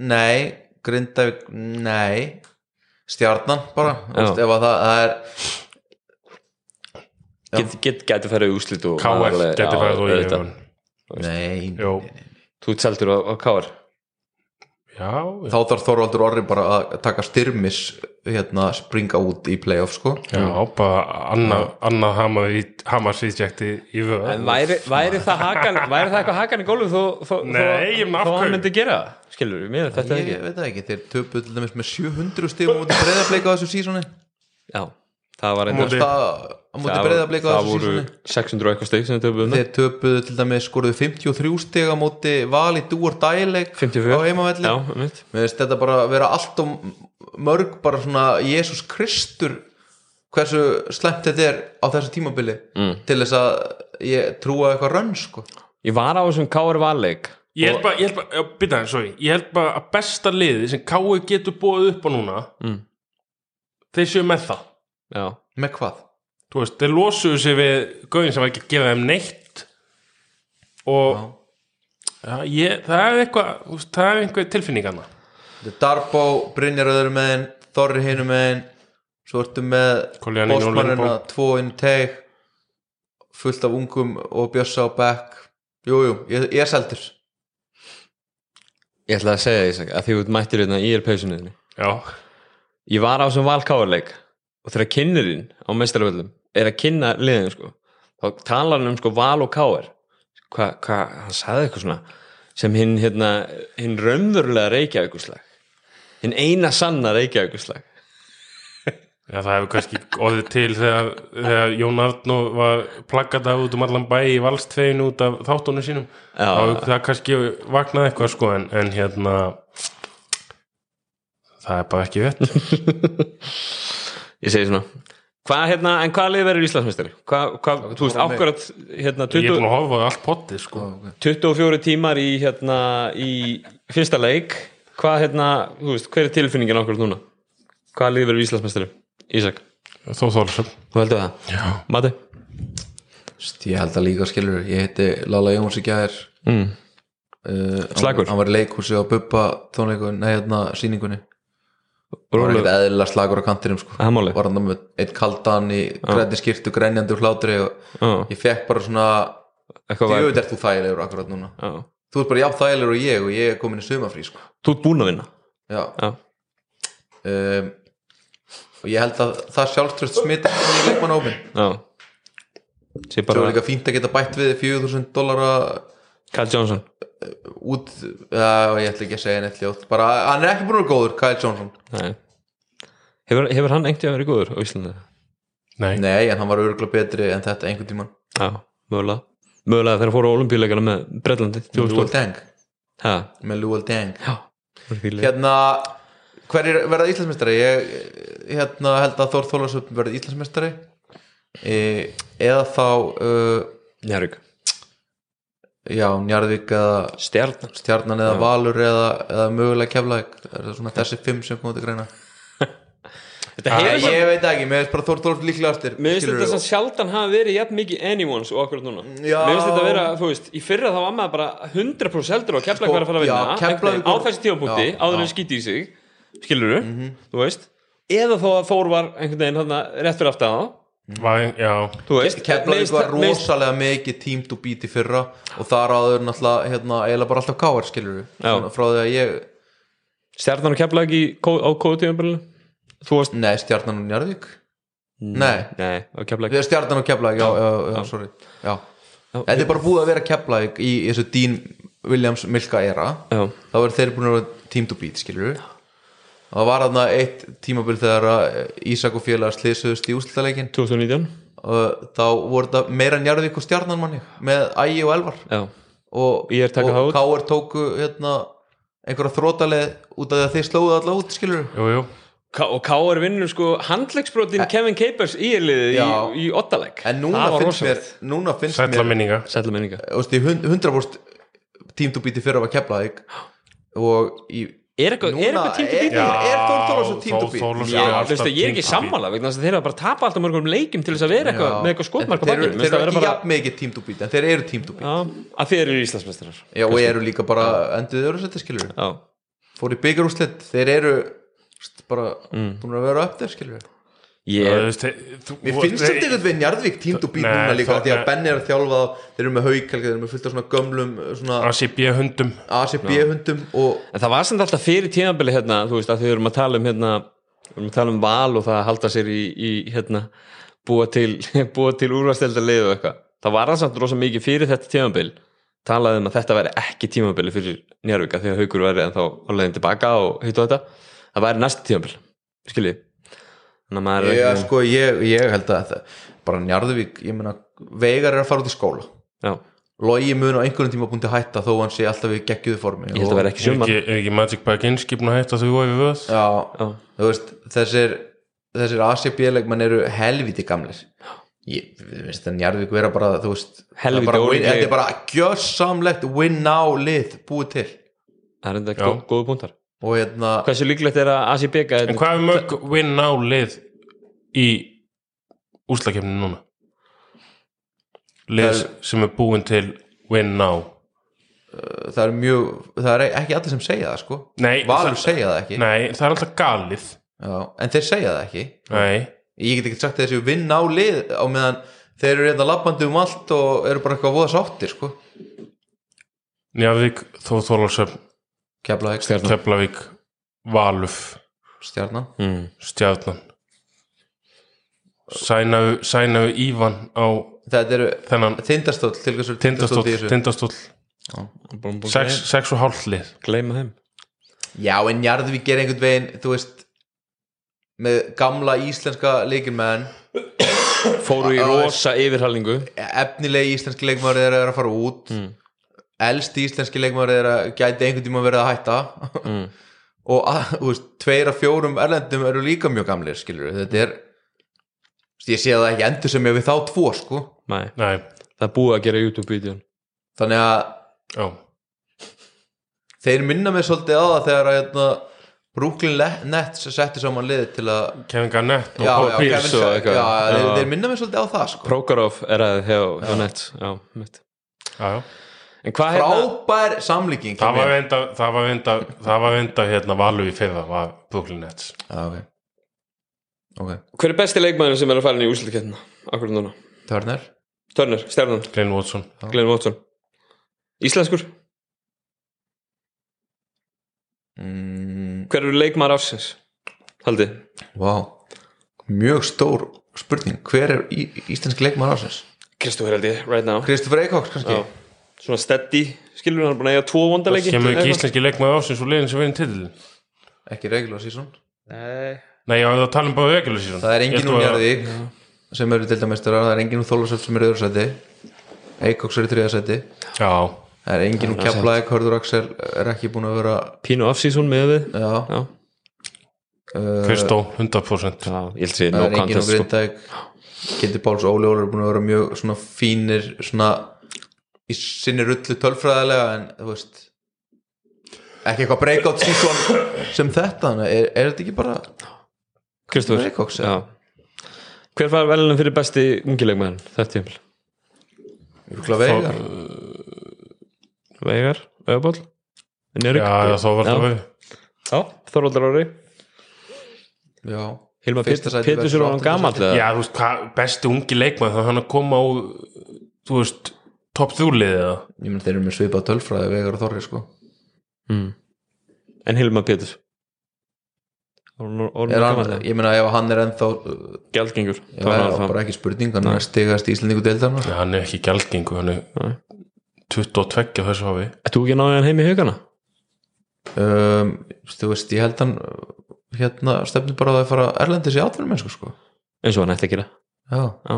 Nei, Grindavík Nei, Stjarnan bara, þú veist, ef að það, það er Get, get, getur ferðið úslit og KR alveg- geti farið og ég. Nei, Jó, Þú ert seldur á, á KR já, þá þarf Þorvaldur Orri bara að taka styrmis hérna springa út í playoff sko. Já, bara annað anna hamarsvíðjekti í vöð En væri, væri það hakan væri það eitthvað hakan í gólfið þó, þó, Nei, ég meina, af þó, þó hann myndi gera? Það? skilur mér þetta ég, ekki veit það ekki, þeir töpuð til dæmis með 700 stigum út í breyðableika á þessu sísoni. Já, það var eitthvað það á móti það, breyðableika á það þessu voru sísoni 600 og eitthvað stygg sem þið töfum þeir töpuðu til dæmis skoruðu 53 stig á móti vali dúar dæleik 54 á heimavelli mér finnst þetta bara vera allt og mörg bara svona Jésús Kristur hversu slemt þetta er á þessu tímabili mm. til þess að ég trúa eitthvað rönn sko Ég var á þessum KR valleik Ég held bara, ég held bara, byrja það, sorry Ég held bara að besta liði sem K.I. getur búið upp á núna Mm. þeir séu með það Já, með hvað? Þú veist, þeir losuðu sig við gauðin sem var ekki að gefa þeim neitt. Og já, ég, það er eitthvað þú veist, það er einhver tilfinning hana Þetta er Darbo, Brynjar öðru megin Þorri hinu megin. Svo ertu með Bósmannina tvo inn teig fullt af ungum og bjössa á back Jújú, jú, ég, ég er seldur. Ég ætla að segja því að því þú mættir hérna í er peysunniðinni Já, Ég var á þessum val KR leik og þegar kynnerinn á meistarvöldum er að kynna liðin sko. Þá talar hann um sko val og KR hvað, hva, hann sagði eitthvað svona sem hinn hérna, hinn raunverulega reykjavíkuslag hinn eina sanna reykjavíkuslag já, það hefur kannski orðið til þegar, þegar Jón Arnó var plaggata út um allan bæ í valstveginu út af þáttunum sínum. Já. þá hefur það kannski vaknað eitthvað sko en, en hérna það er bara ekki vett ég segi svona hvað hérna, en hvað lið verður Íslandsmeistari? Hvað, hvað, þú veist, ákvarðat hérna, Ég er 20, búin að horfa á allt pottið sko 24 tímar í hérna, í fyrsta leik hvað hérna, þú veist, hver er tilfinningin ákvarðat núna? Hvað lið verður Íslandsmeistari? Ísak, Þó Þórsson þú heldur það? Já, Mati? Ég held að líka skilur Ég heiti Lala Jóns í gær Mm. uh, Slakur. Hann var í leikhúsi á Bubba tónleikun, nei hérna sýningunni Það var ekkert eðlilega slagur á kantinum sko. Var hann með eitt kaldan í grænni skýrtu grænjandi úr hlátri og Já, ég fekk bara svona eitthvað Djöfull ert þú þægilegur akkurat núna. Já. Þú ert bara jafn þægilegur og ég og ég er komin í sumafrí sko. Þú ert búin að vinna? Já. Já, um, og ég held að það sjálfströst smita í leikmannahópin já. Sé svo bara er líka fínt að geta bætt við 4000 dollara Kyle Johnson. Út já, ég ætla ekki að segja neitt ljótt. Bara, hann er ekki búin að vera góður, Kyle Johnson. Nei. hefur, hefur hann einhvern verið góður á Íslandi? Nei, nei, en hann var örgulega betri en þetta einhvern tíman Já, mögulega. Mögulega þegar fóru á olimpíuleikana með Bretlandi. Luol 2012 Deng Já, með Luol Deng já. Hérna, hérna, hverjir verða Íslandsmeistari? Ég hérna, held að Þór Þólarsson verði Íslandsmeistari. E, eða þá uh, Njárvík já, Njarðvík eða Stjarnan. Stjarnan eða Valur eða, eða mögulega Keflæk þessi fimm sem komið til greina. Æ, samt ég veit ekki, mér finnst bara Þór Þólarsson líklegastir Mér finnst þetta samt sjaldan hafa verið jafn mikið anyone's og okkur núna. Já. Mér finnst þetta vera, þú veist, í fyrra þá var maður bara 100% heldur og Keflag var að fara að já, vinna. Veginn, á þessi tímapunkti, Já, áður já. En skýti í sig skilur þú veist. Eða þó að Þór var einhvern veginn rétt fyrir aftan þá Keflavík var rosalega mikið team to beat í fyrra og þar áður náttúrulega hérna, eiginlega bara alltaf káar skilur Já. frá því að ég, Stjarnan og Keflag í, á kóðutíðanbölinu þú varst, nei Stjarnan og Njarðvík. Nei, nei, Við erum Stjarnan og Keflæk, já, já, já, sorry. Já. Þetta er bara búið að vera Keflæk í þessu Dean Williams Milka era. Já, þá er þeir búin að vera team to beat, skilur við það var þarna eitt tímabil þegar að Ísak og félagar slýsuðust í úslitaleikin 2019 og þá voru þetta meira Njarðvík og Stjarnan manni með Ægi og Elvar. Já, og, og. Káur tóku hérna, einhverja þrótaleið út af því að þeir slóðu alla út, skilur Jú, jú. Og K.R. vinnur sko handlegsbrotin Kevin Capers í Já. í, í Ottaleg en núna finnst mér núna finnst mér minninga. Minninga. Hund- 100% team to beat í fyrra var Keflæk og í Er eitthvað, er Núna eitthvað tím til er- er Þór Já, er alltaf veistu, ég er ekki sammála vegna þess að þeir eru bara að tapa alltaf mörgum leikjum til þess að vera eitthvað með eitthvað skotmark á En þeir, eru- ekki jafn mikið team to beat en þeir eru team to beat. Já, að þeir eru Íslandsmeistarar. Já, og eru líka bara enduð öru setja skilur Já, fór í byggarúslit, þeir eru bara Mm. búin að vera upp þeir skilur ég finnst þetta eitthvað við Njarðvík to beat Nei, núna líka því að Benni er að þjálfa þá þeir eru með hauk, þeir eru með fullt af svona gömlum svona ACB hundum ACB hundum og En það var samt alltaf fyrir tímabili hérna, þú veist, að þau erum að tala um hérna, við erum að tala um val og það að halda sér í, í hérna, búa til búa til úrvasteldarlið og eitthvað. Það var það samt rosa mikið fyrir þetta tímabil. Talaði um að þetta væri ekki tímabili fyrir Njárvíka því að haugur væri en þá á leiðin tilbaka og hitt og þetta það væri næst tímabil, skiljið þannig að maður ég, ekki- sko, ég, ég held að bara Njarðvík, ég meina Veigar er að fara út í skóla. Já, Logi mun á einhverjum tíma búin til hætta þó hann sé alltaf í geggjuðu formi. Ég held að vera ekki sjöman ekki, er ekki Magic innskipna hætt að þú og við vöð? Já, Já. þú veist, þessir þessir ACB-leikmenn eru helviti gamlir. Ég við veist að Njarðvík vera bara, þú veist win- ólíklegir. þetta er bara gjörsamlegt win now lið búið til. Það er enda Já. góð, góðu punktar. og hérna, hversu líklegt er að ACB En hvað er mörg win now lið í úslakefni núna? Lið Það sem er búin til win now það er mjög það er ekki allir sem segja það sko. Nei, Valur það- segja það ekki. Nei, það er alltaf galið. Já, en þeir segja það ekki. Nei, ég get ekki sagt að þessi vinn á lið á meðan þeir eru hérna labbandi um allt og eru bara eitthvað voða sáttir sko. Njarðvík, Þóð Þólarsöfn Keflavík, Stjarnan. Keflavík, Valuf Stjarnan. Mm. Stjarnan. Sænaðu, sænaðu Ívan á þetta eru þennan tindastóll til hversu tindastóll, í þessu? tindastóll sex, sex og hálf lið. Gleyma þeim. Já, en Njarðvík er einhvern veginn, þú veist með gamla íslenska leikirmenn fóru í rosa yfirhalningu efnilegi íslenski leikmaður er að fara út. Mm. Elsti íslenski leikmaður er að gæti einhvern tíma verið að hætta mm. og að, veist, tveir af fjórum erlendum eru líka mjög gamlir, skilur þetta er ég sé það ekki endur sem ég við þá tvo, sko Nei, Nei, það er búið að gera YouTube-vídeón þannig að já, þeir minna mig svolítið á það þegar að hérna, Brooklyn Nets setti saman lið til að Kevin Garnett og já, Paul já, Pierce já, eitthvað. þeir, Já. þeir minna mig svolítið á það sko. Prokhorov er að hjá, hjá net já, mitt. já, já. Hérna frábær samlíking Það var venda það var venda, það var venda hérna valu í fyrra var Brooklyn Nets. Já, ok. Ok, Hver er besti leikmaður sem er að fara inn í úslutikettina akkur núna? Turner? Turner, Stjarnan, Glenn Watson. Glenn Watson. Íslenskur, mm, hver eru leikmaður ásins? Haldið, wow mjög stór spurning. Hver er í, íslenski leikmaður ásins? Kristoffer held ég, right now. Kristoffer Eikóks kannski? Já. Svona steady, skilur hann búin að eiga tvo vondaleiki kemur ekki íslenski leikmaður ásins og liðin sem vinni titilin ekki regular season. Nei, Nei, já, það tala um bara regular season. Það er enginn úr að- Njarðvík sem eru dildamestara, það er enginn úr Þólasöld sem er í öðru seti Eikóks er í þriða seti Já, það er enginn úr Keflavík, Hörður Axel er ekki búin að vera pínu off-season með við. Já, Já, Kristó, 100% já ég held sér það no er enginn úr contest sko. Grindavík. Kitty Páls og Óli Óli er búin að vera mjög svona fínir svona í sinni rullu tölfræðilega en þú veist ekki eitthvað breakout season sem þetta, þannig að er, er þetta ekki bara Já. Hver fær velunum fyrir besti ungilegmaðin þetta tímpil? Veigar. Veigar, Öðból Já, þá var það við Já, Þorvaldur Ári já, sæti Pétursson var hann eða? Já, þú veist, hvað, besti ungi leikmaður þá hann að koma á þú veist, topp þúliðið eða? Ég menn þeir eru með svipað tölfræði veigar og þorri sko. Mm. En Hilmar Péturs? Orðin er hann, ég meina ef hann er ennþá uh, Gjaldgengur já, já, bara ekki spurning, hann er að stigast í Íslandingu deildarna Já, hann er ekki gjaldgengu, hann er Nei. 22 á þessu hafi Ert þú ekki náðið hann heim í haugana? um, þú veist, ég held hann uh, hérna stefnir bara að það fara erlendis í átverðum mennsku sko. Eins og hann ætti að gera. Já. Já,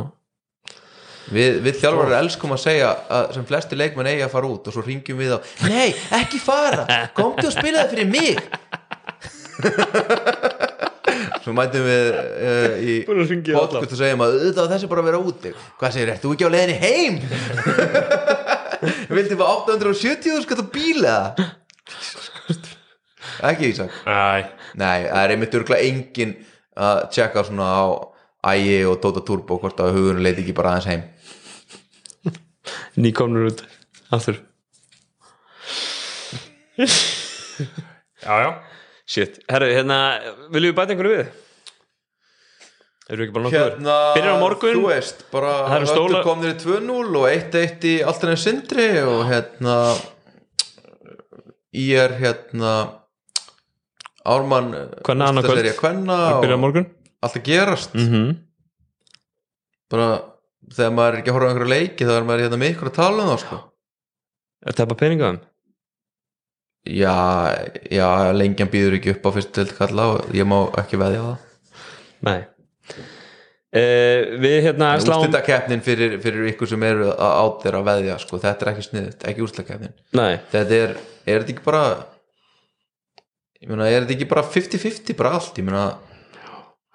við, við þjálfarar elskum að segja að sem flesti leikmenn eigi að fara út og svo ringjum við á nei, ekki fara, komdu og spila það fyrir mig. Svo mætum við uh, í að podcast og segjum að þessi bara að vera úti. Hvað segir, ert þú ekki á leiðinni heim? Vildi bara 870 skatt á bíla? Ekki Ísak? Nei, það er einmitt örgulega engin að tjekka svona á ægi og Dota Turbo hvort að hugurinn leiti ekki bara aðeins heim nýkomnur út Aftur já, já Shit, herru, hérna, viljum við bæta einhverju við? Erum við ekki bara nokkuð? hérna, Byrjar á morgun þú veist, bara Það eru öllu stólar- komnir í 2-0 og 1-1 í alltaf sindri og hérna í er hérna Ármann Kvenna annað kvöld. úrslitasería kvenna Byrja á morgun? allt að gerast Mm -hmm. bara þegar maður er ekki að horfa á einhverja leiki þá er maður hérna með ykkur að tala um það sko. Er þetta bara peningaðum? já, já, lengjan býður ekki upp á fyrstu til kalla og ég má ekki veðja á það Nei uh, Við hérna sláum úrslitakeppnin fyrir, fyrir ykkur sem eru að át þeirra að veðja sko. þetta er ekki sniðut, ekki úrslitakeppnin Nei, þetta er, er þetta ekki bara ég meina, er þetta ekki bara 50-50 bara allt, ég meina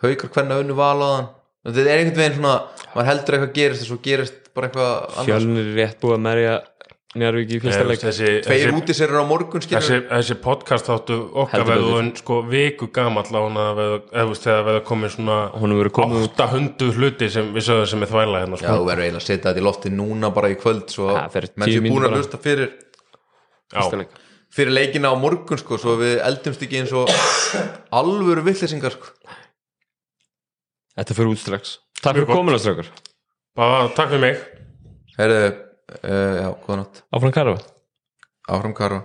haukar hvernig unnu valaðan þetta er einhvern veginn svona, maður heldur eitthvað gerist og svo gerist bara eitthvað annars fjölnir er rétt búið að merja Njarvík í fyrsta leik þessi, tveir þessi, úti sér á morgun þessi, þessi podcast þáttu okkar Heldur veðun sko viku gamall á hana eða þegar veða komið svona Honum verður komið út 800 hluti sem við sögum sem er þvæla hérna já, sko. þú verður eiginlega að setja þetta í lofti núna bara í kvöld svo Ja, fyrir menn 10 séu búin mínútur að bara. hlusta fyrir fyrsta leik fyrir leikina á morgun sko, svo við eldumst ekki eins og alvöru villisingar sko. Þetta fyrir út strax. Takk fyrir komuna strákar. Bara takk fyrir mig. Herðu, uh, já, góða nátt Áfram Karfa áfram Kara